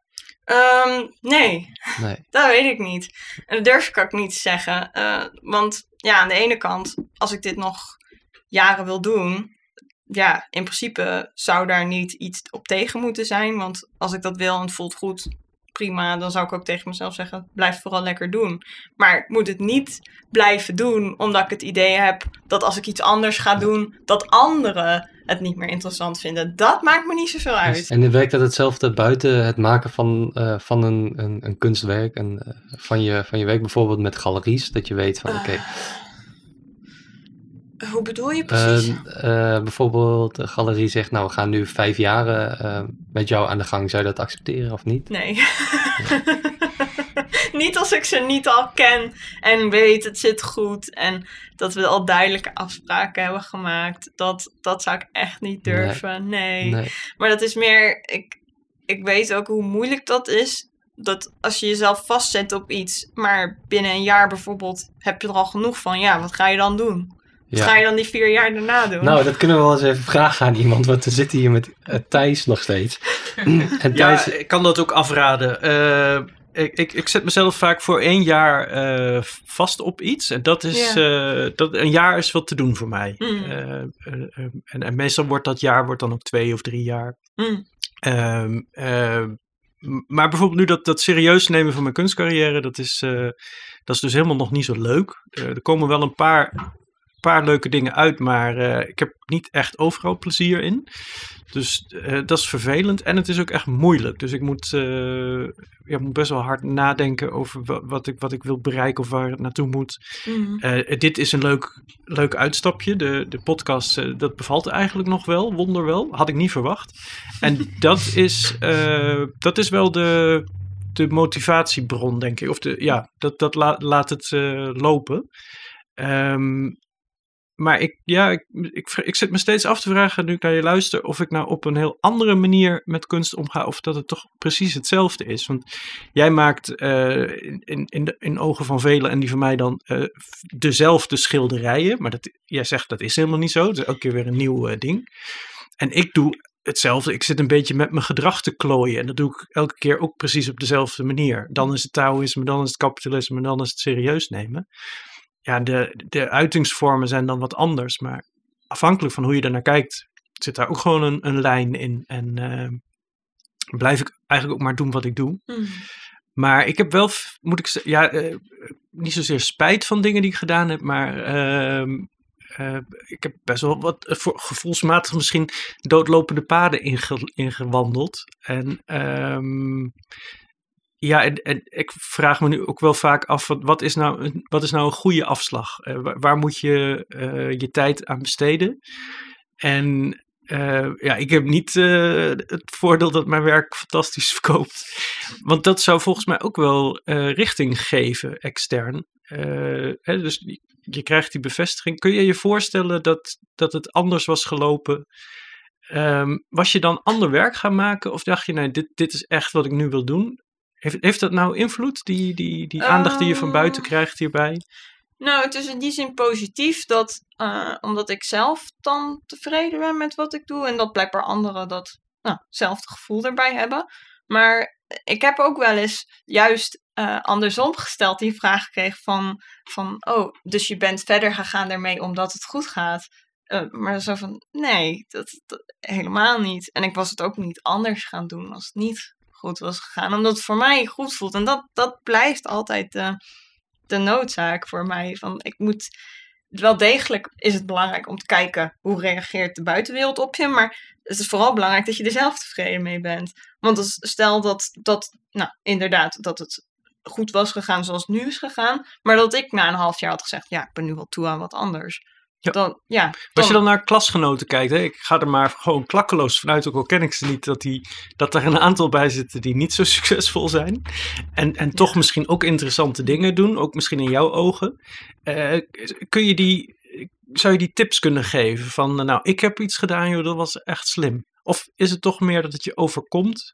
ehm, nee, Nee. Dat weet ik niet. En dat durf ik ook niet te zeggen. Eh, want ja, aan de ene kant, als ik dit nog jaren wil doen, ja, in principe zou daar niet iets op tegen moeten zijn. Want als ik dat wil en het voelt goed, prima, dan zou ik ook tegen mezelf zeggen, blijf vooral lekker doen. Maar ik moet het niet blijven doen, omdat ik het idee heb dat als ik iets anders ga doen, dat anderen het niet meer interessant vinden. Dat maakt me niet zoveel uit. En werkt dat hetzelfde buiten het maken van, eh, van een, een, een kunstwerk en eh, van, je, van je werk, bijvoorbeeld met galeries, dat je weet van oké, Hoe bedoel je precies? eh, eh, bijvoorbeeld de galerie zegt nou we gaan nu vijf jaar eh, met jou aan de gang, zou je dat accepteren of niet? Nee. niet als ik ze niet al ken en weet het zit goed en dat we al duidelijke afspraken hebben gemaakt. Dat, dat zou ik echt niet Nee. durven. Nee. Nee. Maar dat is meer, ik, ik weet ook hoe moeilijk dat is. Dat als je jezelf vastzet op iets, maar binnen een jaar bijvoorbeeld heb je er al genoeg van. Ja, wat ga je dan doen? Wat Ja. ga je dan die vier jaar daarna doen? Nou, dat kunnen we wel eens even vragen aan iemand, want we zitten hier met eh, Thijs nog steeds. en Ja, Thijs, ik kan dat ook afraden. Eh, ik, ik, ik zet mezelf vaak voor één jaar eh, vast op iets. En dat is, eh, dat, een jaar is wat te doen voor mij. Mm. En, en meestal wordt dat jaar wordt dan ook twee of drie jaar. Mm. Ehm, ehm, maar bijvoorbeeld nu dat, dat serieus nemen van mijn kunstcarrière, dat is, eh, dat is dus helemaal nog niet zo leuk. Er komen wel een paar, paar leuke dingen uit, maar eh, ik heb niet echt overal plezier in. Dus eh, dat is vervelend en het is ook echt moeilijk. Dus ik moet, eh, ja, moet best wel hard nadenken over wa- wat ik, wat ik wil bereiken of waar het naartoe moet. Mhm. Eh, dit is een leuk, leuk uitstapje. De, de podcast, dat bevalt eigenlijk nog wel, wonderwel. Had ik niet verwacht. En dat is, dat is wel de, de motivatiebron, denk ik. Of de, ja, dat, dat la- laat het lopen. Ehm, maar ik, ja, ik, ik, ik zit me steeds af te vragen, nu ik naar je luister, of ik nou op een heel andere manier met kunst omga, of dat het toch precies hetzelfde is. Want jij maakt eh, in, in, in, ogen van velen en die van mij dan eh, dezelfde schilderijen. Maar dat, jij zegt dat is helemaal niet zo. Het is elke keer weer een nieuw eh, ding. En ik doe hetzelfde. Ik zit een beetje met mijn gedrag te klooien. En dat doe ik elke keer ook precies op dezelfde manier. Dan is het Taoïsme, dan is het kapitalisme, dan is het serieus nemen. Ja, de, de uitingsvormen zijn dan wat anders. Maar afhankelijk van hoe je er naar kijkt, zit daar ook gewoon een, een lijn in. En eh, blijf ik eigenlijk ook maar doen wat ik doe. Mhm. Maar ik heb wel, moet ik zeggen, ja, eh, niet zozeer spijt van dingen die ik gedaan heb, maar ehm, eh, ik heb best wel wat eh, voor, gevoelsmatig misschien doodlopende paden inge, ingewandeld. En ehm, ja, en, ik vraag me nu ook wel vaak af, wat, wat, is, nou, wat is nou een goede afslag? Eh, waar, moet je eh, je tijd aan besteden? En eh, ja, ik heb niet het voordeel dat mijn werk fantastisch verkoopt. Want dat zou volgens mij ook wel richting geven, extern. Hè, dus je, je krijgt die bevestiging. Kun je je voorstellen dat, dat het anders was gelopen? Ehm, was je dan ander werk gaan maken? Of dacht je, nee, dit, dit is echt wat ik nu wil doen? Heeft, heeft dat nou invloed, die, die, die aandacht die je van buiten Ehm, krijgt hierbij? Nou, het is in die zin positief dat, eh, omdat ik zelf dan tevreden ben met wat ik doe en dat blijkbaar anderen dat, nou, hetzelfde gevoel erbij hebben. Maar ik heb ook wel eens juist eh, andersom gesteld die vraag gekregen van, van, oh, dus je bent verder gegaan daarmee omdat het goed gaat. Eh, maar zo van, nee, dat, dat helemaal niet. En ik was het ook niet anders gaan doen als het niet goed was gegaan, omdat het voor mij goed voelt. En dat, dat blijft altijd de, de noodzaak voor mij. Van, ik moet, wel degelijk is het belangrijk om te kijken hoe reageert de buitenwereld op je, maar het is vooral belangrijk dat je er zelf tevreden mee bent. Want als, stel dat, dat, nou inderdaad, dat het goed was gegaan zoals het nu is gegaan, maar dat ik na een half jaar had gezegd, ja, ik ben nu wel toe aan wat anders. Ja. Dan, ja, Als je dan naar klasgenoten kijkt, hè, ik ga er maar gewoon klakkeloos vanuit, ook al ken ik ze niet, dat, die, dat er een aantal bij zitten die niet zo succesvol zijn. En, en toch misschien ook interessante dingen doen, ook misschien in jouw ogen. Eh, kun je die, zou je die tips kunnen geven van, nou, ik heb iets gedaan, joh, dat was echt slim. Of is het toch meer dat het je overkomt?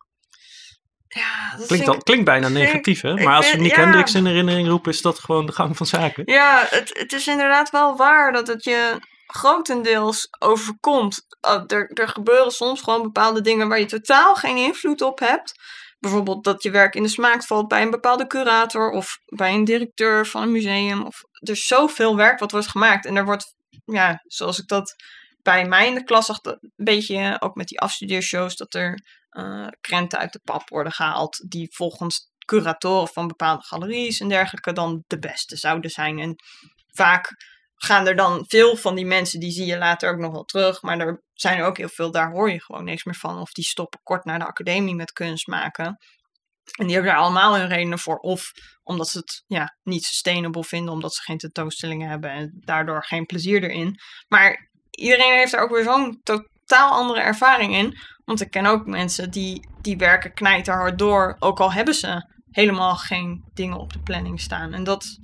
Ja, dat Klinkt, al, klinkt bijna negatief, hè? Maar als we Nick ja. Hendricks in herinnering roepen, is dat gewoon de gang van zaken. Ja, het, het is inderdaad wel waar dat het je grotendeels overkomt. Er, er gebeuren soms gewoon bepaalde dingen waar je totaal geen invloed op hebt. Bijvoorbeeld dat je werk in de smaak valt bij een bepaalde curator of bij een directeur van een museum. Of er is zoveel werk wat wordt gemaakt. En er wordt, ja, zoals ik dat bij mij in de klas zag, een beetje ook met die afstudeershows, dat er krenten uit de pap worden gehaald die volgens curatoren van bepaalde galeries en dergelijke dan de beste zouden zijn. En vaak gaan er dan veel van die mensen, die zie je later ook nog wel terug. Maar er zijn er ook heel veel, daar hoor je gewoon niks meer van. Of die stoppen kort na de academie met kunst maken. En die hebben daar allemaal hun redenen voor. Of omdat ze het ja, niet sustainable vinden, omdat ze geen tentoonstellingen hebben en daardoor geen plezier erin. Maar iedereen heeft er ook weer zo'n totaal andere ervaring in. Want ik ken ook mensen die, die werken knijterhard door, ook al hebben ze helemaal geen dingen op de planning staan. En dat,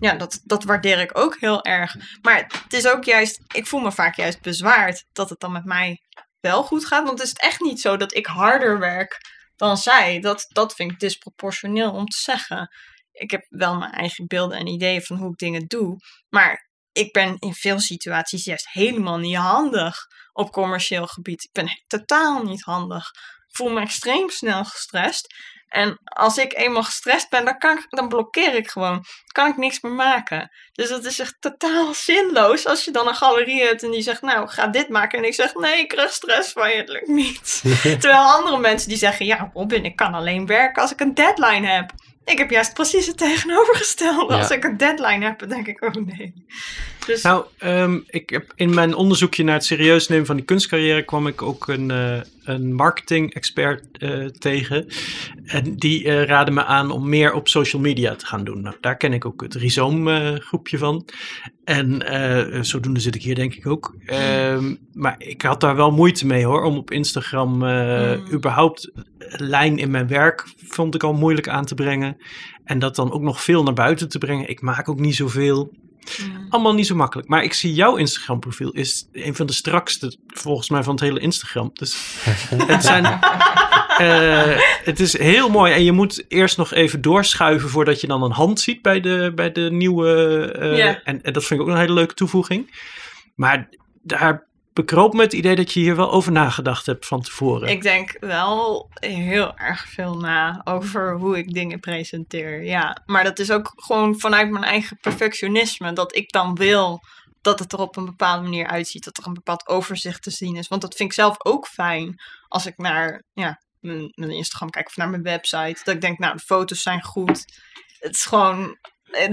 ja, dat, dat waardeer ik ook heel erg. Maar het is ook juist, ik voel me vaak juist bezwaard dat het dan met mij wel goed gaat. Want het is echt niet zo dat ik harder werk dan zij. Dat, dat vind ik disproportioneel om te zeggen. Ik heb wel mijn eigen beelden en ideeën van hoe ik dingen doe. Maar ik ben in veel situaties juist helemaal niet handig op commercieel gebied. Ik ben totaal niet handig. Ik voel me extreem snel gestrest. En als ik eenmaal gestrest ben, dan, kan ik, dan blokkeer ik gewoon. Dan kan ik niks meer maken. Dus dat is echt totaal zinloos als je dan een galerie hebt en die zegt, nou, ga dit maken. En ik zeg, nee, ik krijg stress van je, het lukt niet. Terwijl andere mensen die zeggen, ja, Robin, ik kan alleen werken als ik een deadline heb. Ik heb juist precies het tegenovergestelde. Als ik een deadline heb, dan denk ik, oh nee. Dus... Nou, um, ik heb in mijn onderzoekje naar het serieus nemen van die kunstcarrière kwam ik ook een, uh, een marketing-expert uh, tegen. En die uh, raadde me aan om meer op social media te gaan doen. Nou, daar ken ik ook het Rhizoom groepje van. En zodoende zit ik hier denk ik ook. Um, maar ik had daar wel moeite mee hoor, om op Instagram mm. überhaupt lijn in mijn werk vond ik al moeilijk aan te brengen. En dat dan ook nog veel naar buiten te brengen. Ik maak ook niet zoveel. Mm. Allemaal niet zo makkelijk. Maar ik zie jouw Instagram profiel is een van de strakste volgens mij van het hele Instagram. Dus het zijn... Uh, het is heel mooi. En je moet eerst nog even doorschuiven voordat je dan een hand ziet bij de, bij de nieuwe. Uh, yeah. en, en, dat vind ik ook een hele leuke toevoeging. Maar daar bekroop me het idee dat je hier wel over nagedacht hebt van tevoren. Ik denk wel heel erg veel na over hoe ik dingen presenteer. Ja, maar dat is ook gewoon vanuit mijn eigen perfectionisme. Dat ik dan wil dat het er op een bepaalde manier uitziet. Dat er een bepaald overzicht te zien is. Want dat vind ik zelf ook fijn als ik naar ja, mijn, Instagram kijk of naar mijn website. Dat ik denk, nou, de foto's zijn goed. Het is gewoon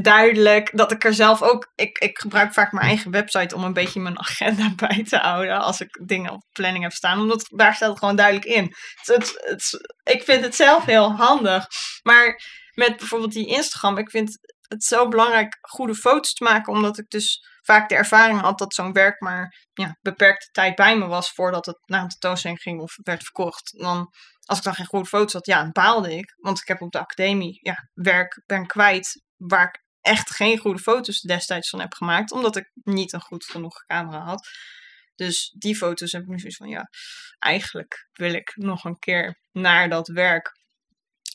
duidelijk dat ik er zelf ook. Ik, ik gebruik vaak mijn eigen website om een beetje mijn agenda bij te houden. Als ik dingen op planning heb staan. Omdat daar staat het gewoon duidelijk in. Het, het, ik vind het zelf heel handig. Maar met bijvoorbeeld die Instagram. Ik vind het zo belangrijk goede foto's te maken. Omdat ik dus vaak de ervaring had dat zo'n werk maar ja, beperkte tijd bij me was. Voordat het naar een tentoonstelling ging of werd verkocht. Dan als ik dan geen goede foto's had, ja, dan baalde ik. Want ik heb op de academie ja, werk ben kwijt waar ik echt geen goede foto's destijds van heb gemaakt, omdat ik niet een goed genoeg camera had. Dus die foto's heb ik nu zoiets van, ja, eigenlijk wil ik nog een keer naar dat werk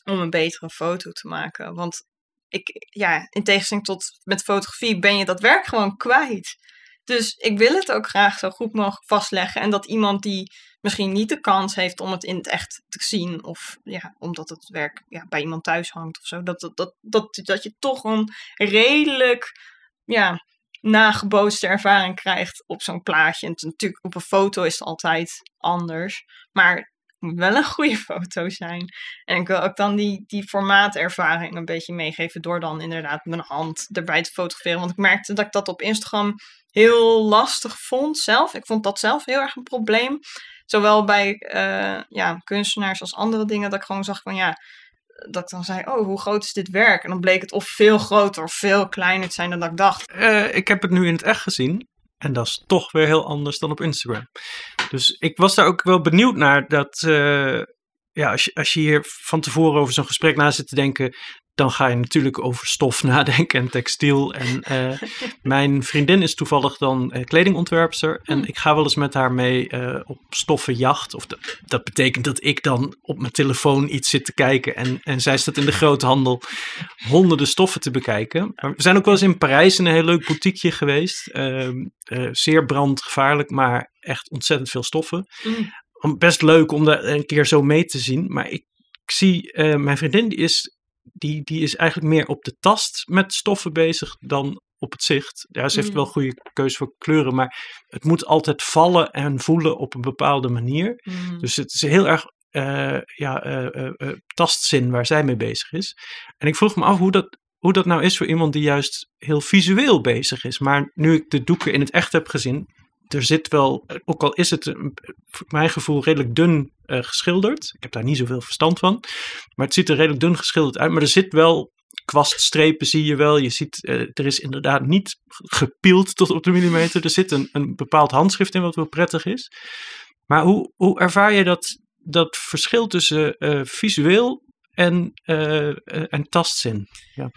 om een betere foto te maken. Want ik, ja, in tegenstelling tot met fotografie ben je dat werk gewoon kwijt. Dus ik wil het ook graag zo goed mogelijk vastleggen. En dat iemand die misschien niet de kans heeft om het in het echt te zien. Of ja, omdat het werk ja, bij iemand thuis hangt of zo. Dat, dat, dat, dat, dat je toch een redelijk ja, nagebootste ervaring krijgt op zo'n plaatje. En natuurlijk op een foto is het altijd anders. Maar het moet wel een goede foto zijn. En ik wil ook dan die, die formaatervaring een beetje meegeven. Door dan inderdaad mijn hand erbij te fotograferen. Want ik merkte dat ik dat op Instagram heel lastig vond zelf. Ik vond dat zelf heel erg een probleem. Zowel bij uh, ja, kunstenaars als andere dingen. Dat ik gewoon zag van ja, dat ik dan zei, oh, hoe groot is dit werk? En dan bleek het of veel groter of veel kleiner te zijn dan dat ik dacht. Uh, ik heb het nu in het echt gezien. En dat is toch weer heel anders dan op Instagram. Dus ik was daar ook wel benieuwd naar dat... Uh, ja, als je, als je hier van tevoren over zo'n gesprek na zit te denken, dan ga je natuurlijk over stof nadenken en textiel. En uh, mijn vriendin is toevallig dan uh, kledingontwerpster. En hmm. ik ga wel eens met haar mee uh, op stoffenjacht. Of dat, dat betekent dat ik dan op mijn telefoon iets zit te kijken. En, en zij staat in de groothandel honderden stoffen te bekijken. Maar we zijn ook wel eens in Parijs in een heel leuk boutiqueje geweest. Ehm, zeer brandgevaarlijk, maar echt ontzettend veel stoffen. Mm. Best leuk om daar een keer zo mee te zien. Maar ik, ik zie, mijn vriendin die is die, die is eigenlijk meer op de tast met stoffen bezig dan op het zicht. Ja, ze heeft mm. wel goede keuze voor kleuren, maar het moet altijd vallen en voelen op een bepaalde manier. Mm. Dus het is heel erg uh, ja, uh, uh, tastzin waar zij mee bezig is. En ik vroeg me af hoe dat, hoe dat nou is voor iemand die juist heel visueel bezig is. Maar nu ik de doeken in het echt heb gezien, er zit wel, ook al is het een- voor mijn gevoel redelijk dun eh, geschilderd. Ik heb daar niet zoveel verstand van. Maar het ziet er redelijk dun geschilderd uit. Maar er zit wel kwaststrepen, zie je wel. Je ziet, eh, er is inderdaad niet gepield tot op de millimeter. Er zit een, een bepaald handschrift in wat wel prettig is. Maar hoe, hoe ervaar je dat, dat verschil tussen eh, visueel en, eh, eh, en tastzin? Ja,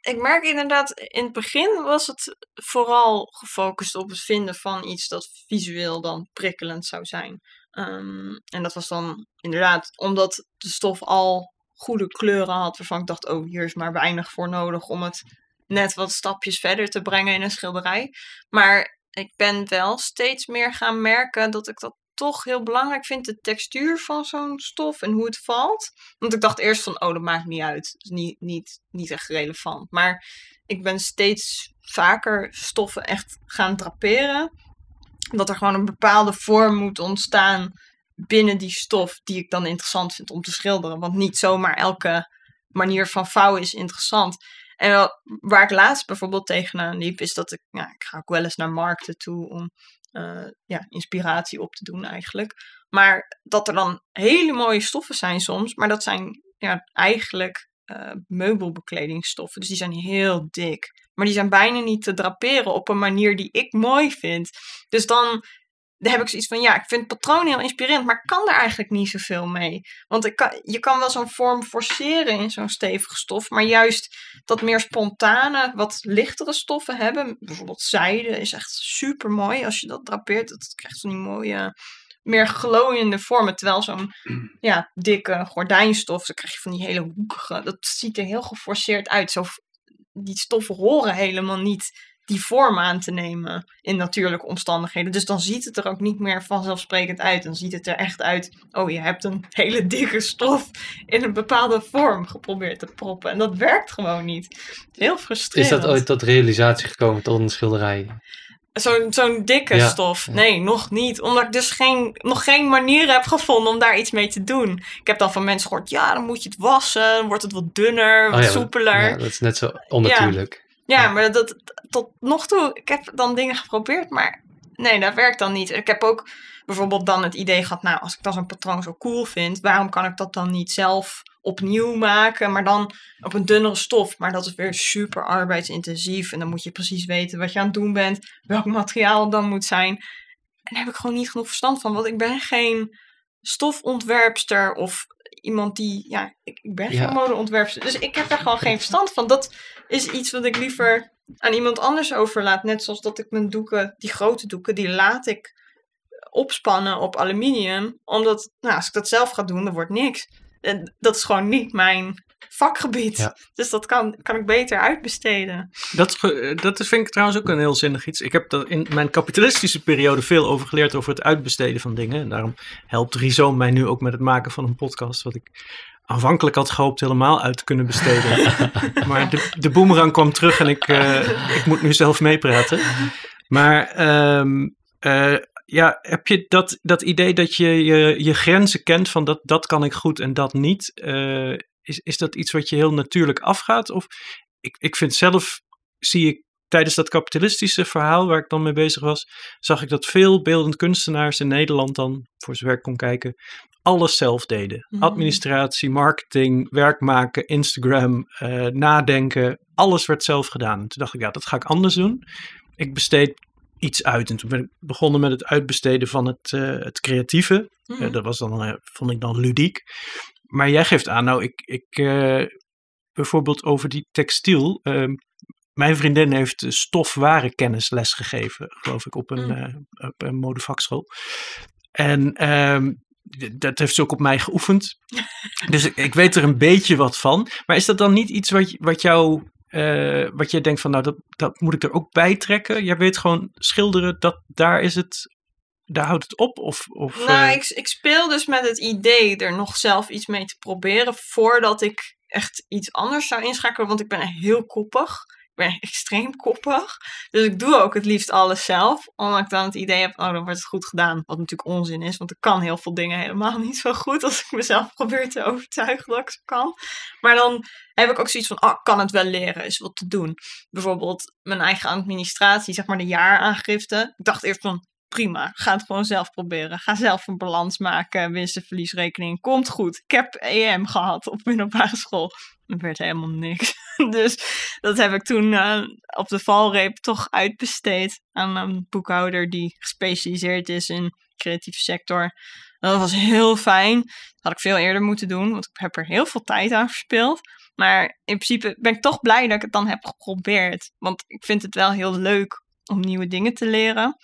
ik merk inderdaad, in het begin was het vooral gefocust op het vinden van iets dat visueel dan prikkelend zou zijn. Ehm, en dat was dan inderdaad omdat de stof al goede kleuren had, waarvan ik dacht, oh, hier is maar weinig voor nodig om het net wat stapjes verder te brengen in een schilderij. Maar ik ben wel steeds meer gaan merken dat ik dat toch heel belangrijk vind, de textuur van zo'n stof en hoe het valt. Want ik dacht eerst van, oh, dat maakt niet uit. Is niet, niet, niet echt relevant. Maar ik ben steeds vaker stoffen echt gaan draperen. Dat er gewoon een bepaalde vorm moet ontstaan binnen die stof die ik dan interessant vind om te schilderen. Want niet zomaar elke manier van vouwen is interessant. En waar ik laatst bijvoorbeeld tegenaan liep, is dat ik, ik ga ook wel eens naar markten toe om eh, ja, inspiratie op te doen eigenlijk. Maar dat er dan hele mooie stoffen zijn soms, maar dat zijn ja, eigenlijk eh, meubelbekledingstoffen. Dus die zijn heel dik. Maar die zijn bijna niet te draperen op een manier die ik mooi vind. Dus dan dan heb ik zoiets van, ja, ik vind het patroon heel inspirerend, maar ik kan er eigenlijk niet zoveel mee. Want ik kan, je kan wel zo'n vorm forceren in zo'n stevige stof, maar juist dat meer spontane, wat lichtere stoffen hebben, bijvoorbeeld zijde, is echt super mooi als je dat drapeert. Dat krijgt zo'n mooie, meer glooiende vormen. Terwijl zo'n ja, dikke gordijnstof, dan krijg je van die hele hoekige, dat ziet er heel geforceerd uit. Zo, die stoffen horen helemaal niet die vorm aan te nemen in natuurlijke omstandigheden. Dus dan ziet het er ook niet meer vanzelfsprekend uit. Dan ziet het er echt uit, oh je hebt een hele dikke stof in een bepaalde vorm geprobeerd te proppen. En dat werkt gewoon niet. Is heel Is frustrerend. dat ooit tot realisatie gekomen tot een schilderij? Zo'n zo'n dikke Ja, stof. Nee, nog niet. Omdat ik dus geen, nog geen manier heb gevonden om daar iets mee te doen. Ik heb dan van mensen gehoord, ja, dan moet je het wassen. Dan wordt het wat dunner, wat Oh ja, soepeler. Ja, dat is net zo onnatuurlijk. Ja, maar dat, tot nog toe, ik heb dan dingen geprobeerd, maar nee, dat werkt dan niet. Ik heb ook bijvoorbeeld dan het idee gehad, nou, als ik dan zo'n patroon zo cool vind, waarom kan ik dat dan niet zelf opnieuw maken, maar dan op een dunnere stof. Maar dat is weer super arbeidsintensief en dan moet je precies weten wat je aan het doen bent, welk materiaal het dan moet zijn. En daar heb ik gewoon niet genoeg verstand van, want ik ben geen stofontwerpster of iemand die, ja, ik, ik ben Ja. geen modeontwerpster. Dus ik heb daar gewoon geen verstand van. Dat is iets wat ik liever aan iemand anders overlaat. Net zoals dat ik mijn doeken, die grote doeken, die laat ik opspannen op aluminium. Omdat, nou, als ik dat zelf ga doen, dan wordt niks. En dat is gewoon niet mijn vakgebied. Ja. Dus dat kan, kan ik beter uitbesteden. Dat, dat is, vind ik trouwens ook een heel zinnig iets. Ik heb er in mijn kapitalistische periode veel over geleerd over het uitbesteden van dingen. En daarom helpt Rhizoom mij nu ook met het maken van een podcast. Wat ik aanvankelijk had gehoopt helemaal uit te kunnen besteden. maar de, de boemerang kwam terug en ik, eh, ik moet nu zelf meepraten. Maar ehm, eh, ja, heb je dat, dat idee dat je, je je grenzen kent van dat, dat kan ik goed en dat niet? eh, is, is dat iets wat je heel natuurlijk afgaat? Of ik, ik vind zelf, zie ik tijdens dat kapitalistische verhaal waar ik dan mee bezig was, zag ik dat veel beeldend kunstenaars in Nederland dan, voor zover ik kon kijken, alles zelf deden. Mhm. Administratie, marketing, werk maken, Instagram, eh, nadenken, alles werd zelf gedaan. En toen dacht ik, ja, dat ga ik anders doen. Ik besteed iets uit. En toen ben ik begonnen met het uitbesteden van het, eh, het creatieve. Mhm. Eh, dat was dan, vond ik dan ludiek. Maar jij geeft aan, nou, ik, ik eh, bijvoorbeeld over die textiel. ehm, mijn vriendin heeft stofwarenkennis lesgegeven, geloof ik, op een, Mm. eh, op een modevakschool. En ehm, dat heeft ze ook op mij geoefend. dus ik, ik weet er een beetje wat van. Maar is dat dan niet iets wat, wat jou, eh, wat jij denkt van, nou, dat, dat moet ik er ook bij trekken? Jij weet gewoon schilderen, dat, daar is het, daar houdt het op? Of, of, Nou, eh, ik, ik speel dus met het idee er nog zelf iets mee te proberen voordat ik echt iets anders zou inschakelen, want ik ben heel koppig. Ik ben extreem koppig. Dus ik doe ook het liefst alles zelf. Omdat ik dan het idee heb, oh, dan wordt het goed gedaan. Wat natuurlijk onzin is, want ik kan heel veel dingen helemaal niet zo goed. Als ik mezelf probeer te overtuigen dat ik ze kan. Maar dan heb ik ook zoiets van, oh, ik kan het wel leren, is wat te doen. Bijvoorbeeld mijn eigen administratie, zeg maar de jaaraangifte. Ik dacht eerst van, prima, ga het gewoon zelf proberen. Ga zelf een balans maken, winst- en verliesrekening. Komt goed. Ik heb EM gehad op middelbare school. Er werd helemaal niks. Dus dat heb ik toen uh, op de valreep toch uitbesteed aan een boekhouder die gespecialiseerd is in creatieve sector. Dat was heel fijn. Dat had ik veel eerder moeten doen, want ik heb er heel veel tijd aan verspeeld. Maar in principe ben ik toch blij dat ik het dan heb geprobeerd. Want ik vind het wel heel leuk om nieuwe dingen te leren.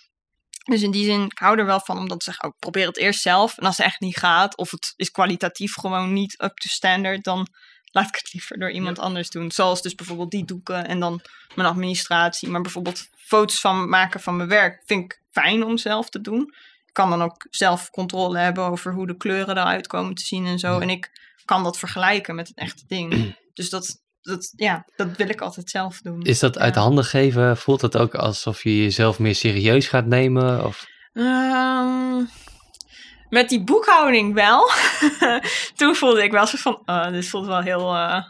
Dus in die zin, ik hou er wel van om dan te zeggen, oh, probeer het eerst zelf. En als het echt niet gaat, of het is kwalitatief gewoon niet up to standard, dan laat ik het liever door iemand anders doen. Zoals dus bijvoorbeeld die doeken en dan mijn administratie. Maar bijvoorbeeld foto's van maken van mijn werk vind ik fijn om zelf te doen. Ik kan dan ook zelf controle hebben over hoe de kleuren eruit komen te zien en zo. En ik kan dat vergelijken met het echte ding. Dus dat, dat, ja, dat wil ik altijd zelf doen. Is dat uit handen geven? Voelt het ook alsof je jezelf meer serieus gaat nemen? Of... Ehm, met die boekhouding wel. Toen voelde ik wel zo van, oh, dit voelt wel heel eh,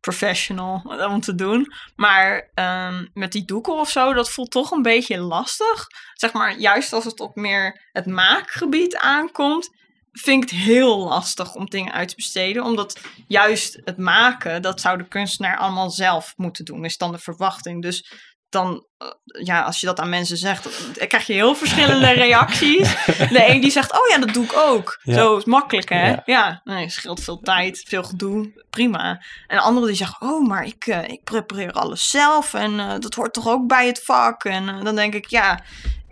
professional om te doen. Maar ehm, met die doeken of zo, dat voelt toch een beetje lastig. Zeg maar, juist als het op meer het maakgebied aankomt, vind ik het heel lastig om dingen uit te besteden. Omdat juist het maken, dat zou de kunstenaar allemaal zelf moeten doen, is dan de verwachting. Dus dan, eh, ja, als je dat aan mensen zegt, dan krijg je heel verschillende reacties. De een die zegt, oh ja, dat doe ik ook. Ja. Zo is makkelijk, hè? Ja. Ja, nee, scheelt veel tijd, veel gedoe, prima. En de andere die zegt, oh, maar ik, eh, ik prepareer alles zelf en eh, dat hoort toch ook bij het vak. En dan denk ik, ja,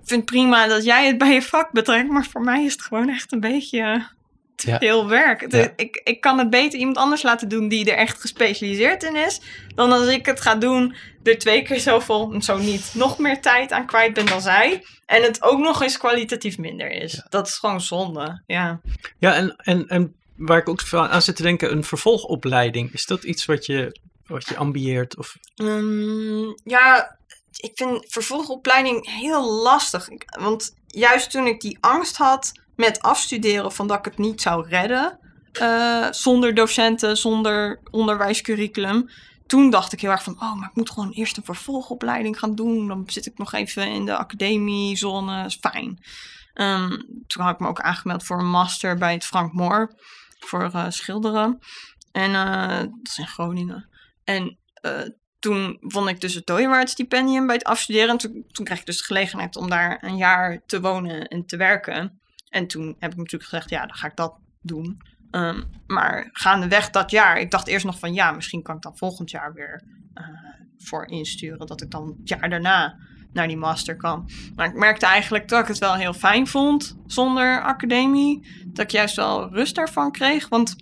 vind het prima dat jij het bij je vak betrekt, maar voor mij is het gewoon echt een beetje te Ja. veel werk. Ja. ik, ik kan het beter iemand anders laten doen die er echt gespecialiseerd in is, dan als ik het ga doen, er twee keer zoveel, zo niet, nog meer tijd aan kwijt ben dan zij. En het ook nog eens kwalitatief minder is. Dat is gewoon zonde, ja. Ja, en, en, en waar ik ook aan zit te denken, een vervolgopleiding. Is dat iets wat je, wat je ambieert? Of... Ehm, ja, ik vind vervolgopleiding heel lastig. Want juist toen ik die angst had met afstuderen van dat ik het niet zou redden, eh, zonder docenten, zonder onderwijscurriculum, toen dacht ik heel erg van, oh, maar ik moet gewoon eerst een vervolgopleiding gaan doen. Dan zit ik nog even in de academiezone, is fijn. Ehm, toen had ik me ook aangemeld voor een master bij het Frank Moor voor eh, schilderen. En eh, dat is in Groningen. En toen won ik dus het Dooyewaard stipendium bij het afstuderen. En toen, kreeg ik dus de gelegenheid om daar een jaar te wonen en te werken. En toen heb ik natuurlijk gezegd, ja, dan ga ik dat doen. Ehm, maar gaandeweg dat jaar, ik dacht eerst nog van, ja, misschien kan ik dan volgend jaar weer eh, voor insturen. Dat ik dan het jaar daarna naar die master kan. Maar ik merkte eigenlijk dat ik het wel heel fijn vond zonder academie. Dat ik juist wel rust daarvan kreeg. Want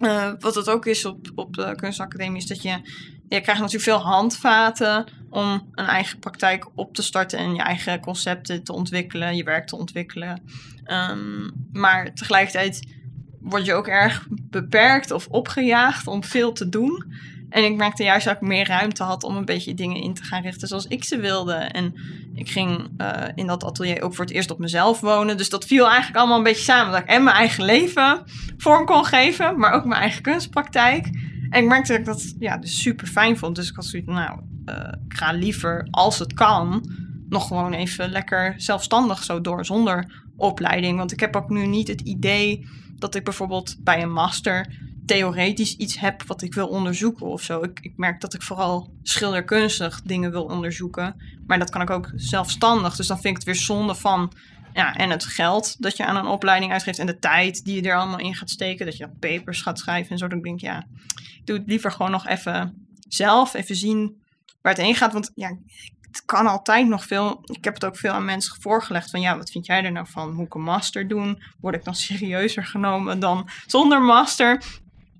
eh, wat het ook is op, op de kunstacademie is dat je... Je krijgt natuurlijk veel handvaten om een eigen praktijk op te starten en je eigen concepten te ontwikkelen, je werk te ontwikkelen. Ehm, maar tegelijkertijd word je ook erg beperkt of opgejaagd om veel te doen. En ik merkte juist dat ik meer ruimte had om een beetje dingen in te gaan richten zoals ik ze wilde. En ik ging eh, in dat atelier ook voor het eerst op mezelf wonen. Dus dat viel eigenlijk allemaal een beetje samen. Dat ik en mijn eigen leven vorm kon geven, maar ook mijn eigen kunstpraktijk. En ik merkte dat ik dat ja, dus super fijn vond. Dus ik had zoiets nou, eh, ik ga liever, als het kan, nog gewoon even lekker zelfstandig zo door, zonder opleiding. Want ik heb ook nu niet het idee dat ik bijvoorbeeld bij een master theoretisch iets heb wat ik wil onderzoeken of zo. Ik, ik merk dat ik vooral schilderkunstig dingen wil onderzoeken. Maar dat kan ik ook zelfstandig. Dus dan vind ik het weer zonde van... Ja, en het geld dat je aan een opleiding uitgeeft... en de tijd die je er allemaal in gaat steken... dat je papers gaat schrijven en zo. Dan denk ik, ja, doe het liever gewoon nog even zelf. Even zien waar het heen gaat. Want ja, het kan altijd nog veel. Ik heb het ook veel aan mensen voorgelegd. Van ja, wat vind jij er nou van? Moet ik een master doen? Word ik dan serieuzer genomen dan zonder master?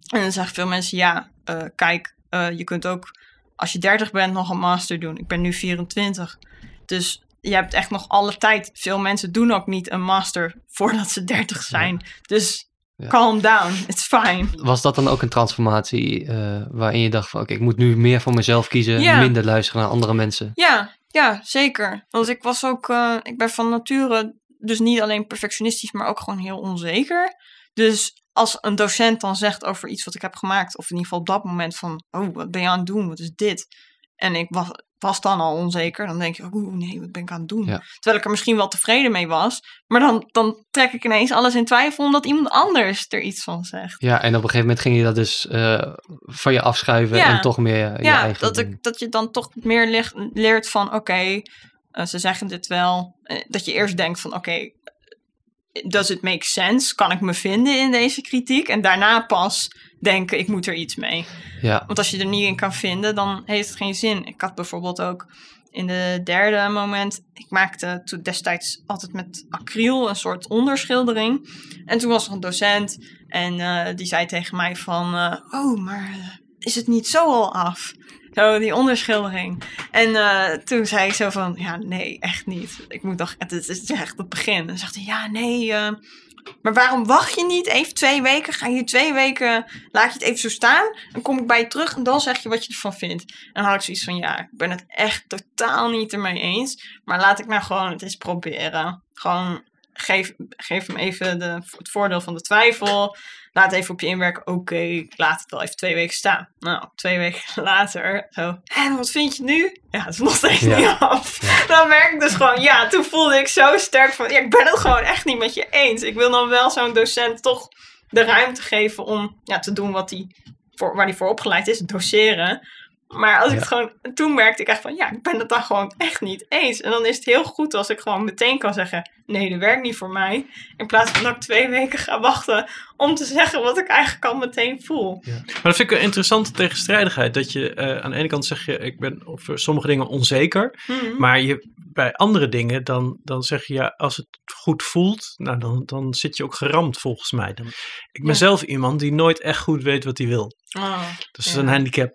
En dan zeggen veel mensen, ja, eh, kijk, eh, je kunt ook als je 30 bent nog een master doen. Ik ben nu 24. Dus je hebt echt nog alle tijd. Veel mensen doen ook niet een master voordat ze 30 zijn. Dus Ja. Calm down, it's fine. Was dat dan ook een transformatie eh, waarin je dacht van oké, ik moet nu meer voor mezelf kiezen, Ja. minder luisteren naar andere mensen? Ja, ja, zeker. Want ik was ook, eh, ik ben van nature dus niet alleen perfectionistisch, maar ook gewoon heel onzeker. Dus als een docent dan zegt over iets wat ik heb gemaakt, of in ieder geval op dat moment van, oh, wat ben je aan het doen? Wat is dit? En ik was, was dan al onzeker, dan denk je, oeh, nee, wat ben ik aan het doen? Ja. Terwijl ik er misschien wel tevreden mee was, maar dan, dan trek ik ineens alles in twijfel omdat iemand anders er iets van zegt. Ja, en op een gegeven moment ging je dat dus eh, van je afschuiven Ja. en toch meer je ja, eigen dat, ik, dat je dan toch meer leert van oké, eh, ze zeggen dit wel. Eh, dat je eerst denkt van oké, does it make sense? Kan ik me vinden in deze kritiek? En daarna pas denken, ik moet er iets mee. Ja, Want als je er niet in kan vinden, dan heeft het geen zin. Ik had bijvoorbeeld ook in de derde moment, ik maakte toen destijds altijd met acryl een soort onderschildering. En toen was er een docent en eh, die zei tegen mij van, eh, oh, maar eh, is het niet zo al af? Zo, die onderschildering. En eh, toen zei ik zo van, ja, nee, echt niet. Ik moet nog, het is, echt het begin. En zegt hij, ja, nee, eh, maar waarom wacht je niet even twee weken? Ga je twee weken, laat je het even zo staan. Dan kom ik bij je terug en dan zeg je wat je ervan vindt. En dan had ik zoiets van, ja, ik ben het echt totaal niet ermee eens. Maar laat ik nou gewoon het eens proberen. Gewoon geef, geef hem even de, het voordeel van de twijfel. Laat even op je inwerken. Oké, ik laat het wel even twee weken staan. Nou, twee weken later. Zo. En wat vind je nu? Ja, het is nog steeds Ja. niet af. Dan merk ik dus gewoon, ja, toen voelde ik zo sterk van, ja, ik ben het gewoon echt niet met je eens. Ik wil dan wel zo'n docent toch de ruimte geven om ja, te doen wat hij voor, waar hij voor opgeleid is, doseren. Maar als ik het gewoon, toen merkte ik echt van, ja, ik ben het dan gewoon echt niet eens. En dan is het heel goed als ik gewoon meteen kan zeggen, nee, dat werkt niet voor mij. In plaats van dat ik twee weken ga wachten om te zeggen wat ik eigenlijk al meteen voel. Maar dat vind ik een interessante tegenstrijdigheid. Dat je eh, aan de ene kant zeg je, ik ben over sommige dingen onzeker. Mhm. Maar je, bij andere dingen, dan, dan zeg je, ja, als het goed voelt, nou, dan, dan zit je ook geramd volgens mij. Dan, ik ben Ja. zelf iemand die nooit echt goed weet wat hij wil. Oh, Dat is Ja. een handicap.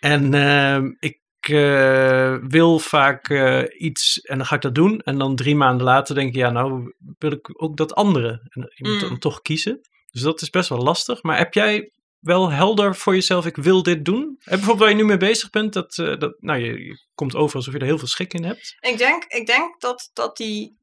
En ehm, ik eh, wil vaak eh, iets en dan ga ik dat doen. En dan drie maanden later denk ik, ja, nou wil ik ook dat andere. En je moet Mm. dan toch kiezen. Dus dat is best wel lastig. Maar heb jij wel helder voor jezelf, ik wil dit doen? En bijvoorbeeld waar je nu mee bezig bent, dat, eh, dat nou, je, je komt over alsof je er heel veel schik in hebt. Ik denk, ik denk dat, dat die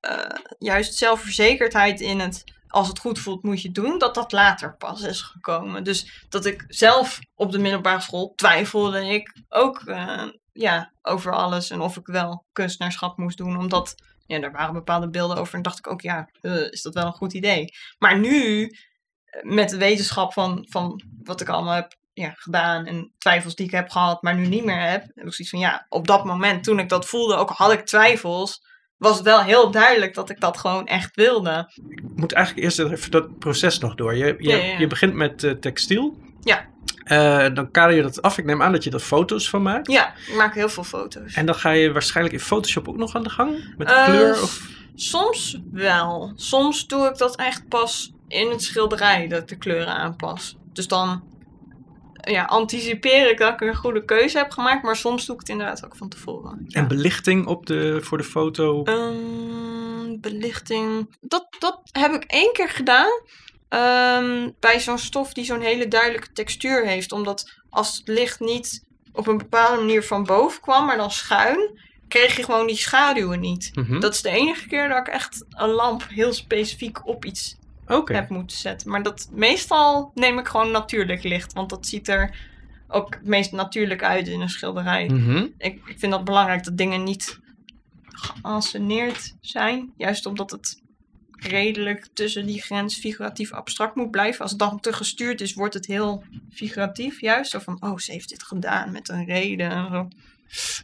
juist zelfverzekerdheid in het als het goed voelt moet je het doen, dat dat later pas is gekomen. Dus dat ik zelf op de middelbare school twijfelde ik ook eh, ja, over alles en of ik wel kunstenaarschap moest doen, omdat ja, er waren bepaalde beelden over en dacht ik ook ja, eh, is dat wel een goed idee. Maar nu eh, met de wetenschap van, van wat ik allemaal heb ja, gedaan en twijfels die ik heb gehad, maar nu niet meer heb. Heb ik zoiets van ja, op dat moment toen ik dat voelde, ook had ik twijfels, was het wel heel duidelijk dat ik dat gewoon echt wilde. Ik moet eigenlijk eerst even dat proces nog door. Je, je, Ja, ja, ja. je begint met eh, textiel. Ja. Eh, dan kader je dat af. Ik neem aan dat je er foto's van maakt. Ja, ik maak heel veel foto's. En dan ga je waarschijnlijk in Photoshop ook nog aan de gang met de Eh, kleur. Of... Soms wel. Soms doe ik dat echt pas in het schilderij, dat ik de kleuren aanpas. Dus dan ja, anticipeer ik dat ik een goede keuze heb gemaakt, maar soms doe ik het inderdaad ook van tevoren. En belichting op de, voor de foto. Ehm, belichting. Dat, dat heb ik één keer gedaan. ehm, bij zo'n stof die zo'n hele duidelijke textuur heeft. Omdat als het licht niet op een bepaalde manier van boven kwam, maar dan schuin, kreeg je gewoon die schaduwen niet. Mhm. Dat is de enige keer dat ik echt een lamp heel specifiek op iets Oké. heb moeten zetten. Maar dat meestal neem ik gewoon natuurlijk licht. Want dat ziet er ook het meest natuurlijk uit in een schilderij. Mhm. Ik, ik vind dat belangrijk dat dingen niet geanceneerd zijn. Juist omdat het redelijk tussen die grens figuratief abstract moet blijven. Als het dan te gestuurd is, wordt het heel figuratief. Juist zo van, oh, ze heeft dit gedaan met een reden en zo.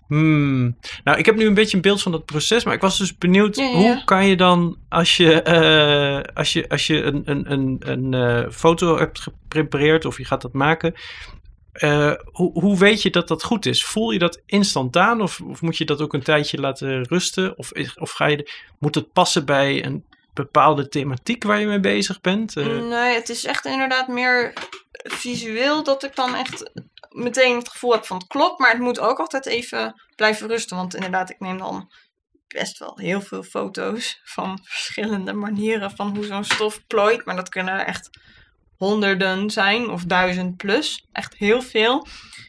Hmm. Nou, ik heb nu een beetje een beeld van dat proces, maar ik was dus benieuwd, Ja, ja, hoe kan je dan, als je, eh, als je, als je een, een, een, een eh, foto hebt geprepareerd of je gaat dat maken, eh, hoe, hoe weet je dat dat goed is? Voel je dat instantaan of, of moet je dat ook een tijdje laten rusten? Of, of ga je, moet het passen bij een bepaalde thematiek waar je mee bezig bent? Eh, Nee, het is echt inderdaad meer visueel dat ik dan echt meteen het gevoel heb van het klopt. Maar het moet ook altijd even blijven rusten. Want inderdaad, ik neem dan best wel heel veel foto's van verschillende manieren van hoe zo'n stof plooit. Maar dat kunnen echt honderden zijn of duizend plus. Echt heel veel.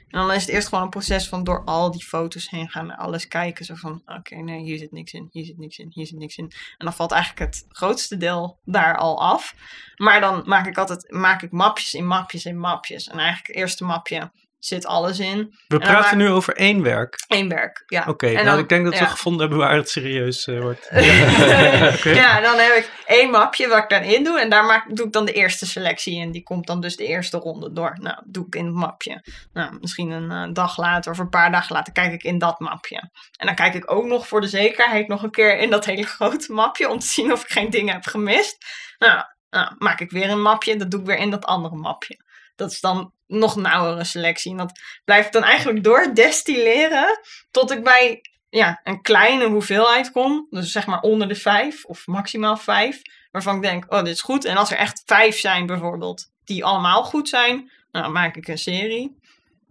En dan is het eerst gewoon een proces van door al die foto's heen gaan, alles kijken. Zo van, oké, nee, hier zit niks in, hier zit niks in, hier zit niks in. En dan valt eigenlijk het grootste deel daar al af. Maar dan maak ik altijd maak ik mapjes in mapjes in mapjes. En eigenlijk het eerste mapje zit alles in. We praten nu over één werk. Één werk, ja. Oké, En nou, dan- ik denk dat we gevonden hebben waar het serieus eh, wordt. Oké. ja, dan heb ik één mapje wat ik dan in doe. En daar maak, doe ik dan de eerste selectie in. Die komt dan dus de eerste ronde door. Nou, doe ik in het mapje. Nou, misschien een eh, dag later of een paar dagen later kijk ik in dat mapje. En dan kijk ik ook nog voor de zekerheid nog een keer in dat hele grote mapje. Om te zien of ik geen dingen heb gemist. Nou, nou maak ik weer een mapje. Dat doe ik weer in dat andere mapje. Dat is dan nog een oudere selectie. En dat blijft dan eigenlijk door destilleren. Tot ik bij ja, een kleine hoeveelheid kom. Dus zeg maar onder de vijf of maximaal vijf. Waarvan ik denk, oh, dit is goed. En als er echt vijf zijn bijvoorbeeld, die allemaal goed zijn, nou, dan maak ik een serie.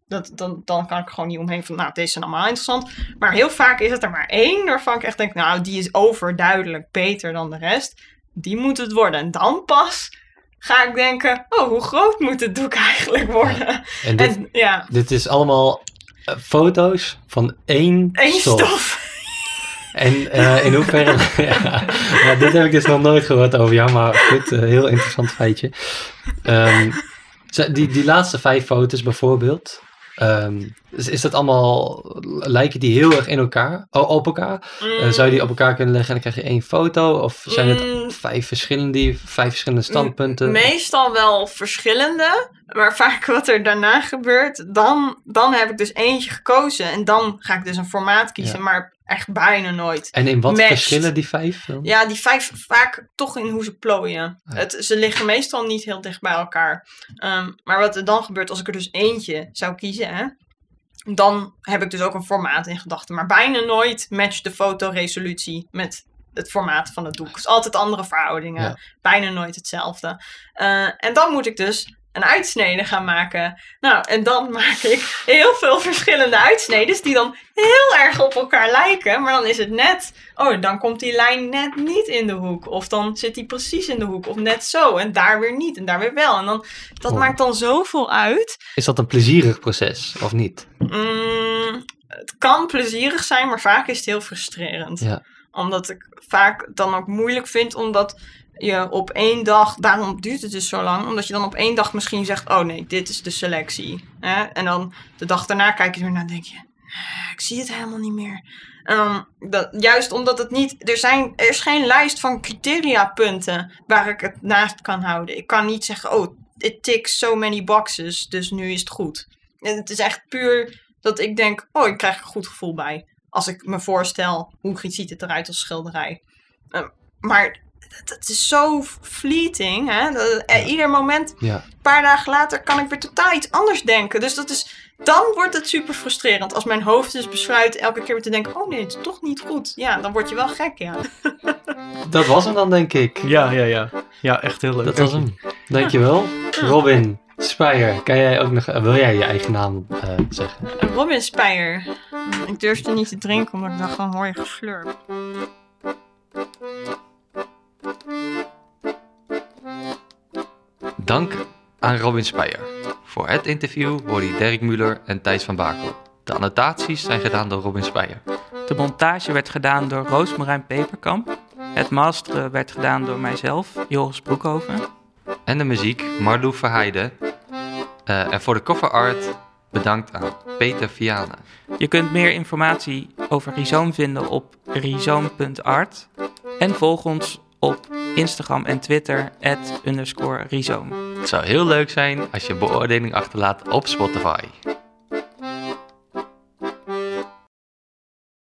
Dat, dan, dan kan ik gewoon niet omheen van, nou, deze zijn allemaal interessant. Maar heel vaak is het er maar één waarvan ik echt denk, nou, die is overduidelijk beter dan de rest. Die moet het worden. En dan pas ga ik denken, oh, hoe groot moet het doek eigenlijk worden? En dit, En ja, dit is allemaal eh, foto's van één, stof. stof. En eh, in hoeverre... ja, ja, dit heb ik dus nog nooit gehoord over jou, maar goed, eh, heel interessant feitje. Ehm, die, die laatste vijf foto's bijvoorbeeld, ehm, is, is dat allemaal, lijken die heel erg in elkaar, op elkaar? Eh, zou je die op elkaar kunnen leggen en dan krijg je één foto? Of zijn Mm. het vijf verschillende, vijf verschillende standpunten? Meestal wel verschillende. Maar vaak wat er daarna gebeurt, dan, dan heb ik dus eentje gekozen. En dan ga ik dus een formaat kiezen, Ja. maar echt bijna nooit. En in wat matched. verschillen die vijf dan? Ja, die vijf vaak toch in hoe ze plooien. Het, ze liggen meestal niet heel dicht bij elkaar. Ehm, maar wat er dan gebeurt, als ik er dus eentje zou kiezen, hè, dan heb ik dus ook een formaat in gedachten. Maar bijna nooit matcht de fotoresolutie met het formaat van het doek. Het is altijd andere verhoudingen. Ja. Bijna nooit hetzelfde. Eh, en dan moet ik dus een uitsnede gaan maken. Nou, en dan maak ik heel veel verschillende uitsneden die dan heel erg op elkaar lijken. Maar dan is het net, oh, dan komt die lijn net niet in de hoek. Of dan zit die precies in de hoek. Of net zo. En daar weer niet. En daar weer wel. En dan, dat Oh. maakt dan zoveel uit. Is dat een plezierig proces of niet? Mm, het kan plezierig zijn, maar vaak is het heel frustrerend. Ja. Omdat ik vaak dan ook moeilijk vind, omdat je op één dag, daarom duurt het dus zo lang, omdat je dan op één dag misschien zegt, oh nee, dit is de selectie. Hè? En dan de dag daarna kijk je er naar en denk je, "Ah, ik zie het helemaal niet meer. En dan, dat, juist omdat het niet, er, zijn, er is geen lijst van criteriapunten waar ik het naast kan houden. Ik kan niet zeggen, oh, it ticks so many boxes, dus nu is het goed. En het is echt puur dat ik denk, oh, ik krijg een goed gevoel bij. Als ik me voorstel, hoe ziet het eruit als schilderij. Eh, maar het, het is zo fleeting, hè. Dat- eh, Ieder moment, Ja. een paar dagen later, kan ik weer totaal iets anders denken. Dus dat is, dan wordt het super frustrerend. Als mijn hoofd dus besluit elke keer weer te denken, oh nee, het is toch niet goed. Ja, dan word je wel gek, ja. Dat was hem dan, denk ik. Ja, ja, ja. Ja, echt heel leuk. Dat was hem. Dankjewel. Robin Speyer, kan jij ook nog, wil jij je eigen naam eh, zeggen? Robin Speyer. Ik durfde niet te drinken, omdat ik dacht, dan hoor je geslurp. Dank aan Robin Speyer. Voor het interview hoorde je Dirk Muller en Thijs van Bakel. De annotaties zijn gedaan door Robin Speyer. De montage werd gedaan door Roosmarijn Peperkamp. Het masteren werd gedaan door mijzelf, Joris Broekhoven. En de muziek Marlou Verheijden. Eh, en voor de cover art bedankt aan Peter Vianen. Je kunt meer informatie over Rhizoom vinden op rhizoom.art. En volg ons op Instagram en Twitter, underscore Rhizoom. Het zou heel leuk zijn als je beoordeling achterlaat op Spotify.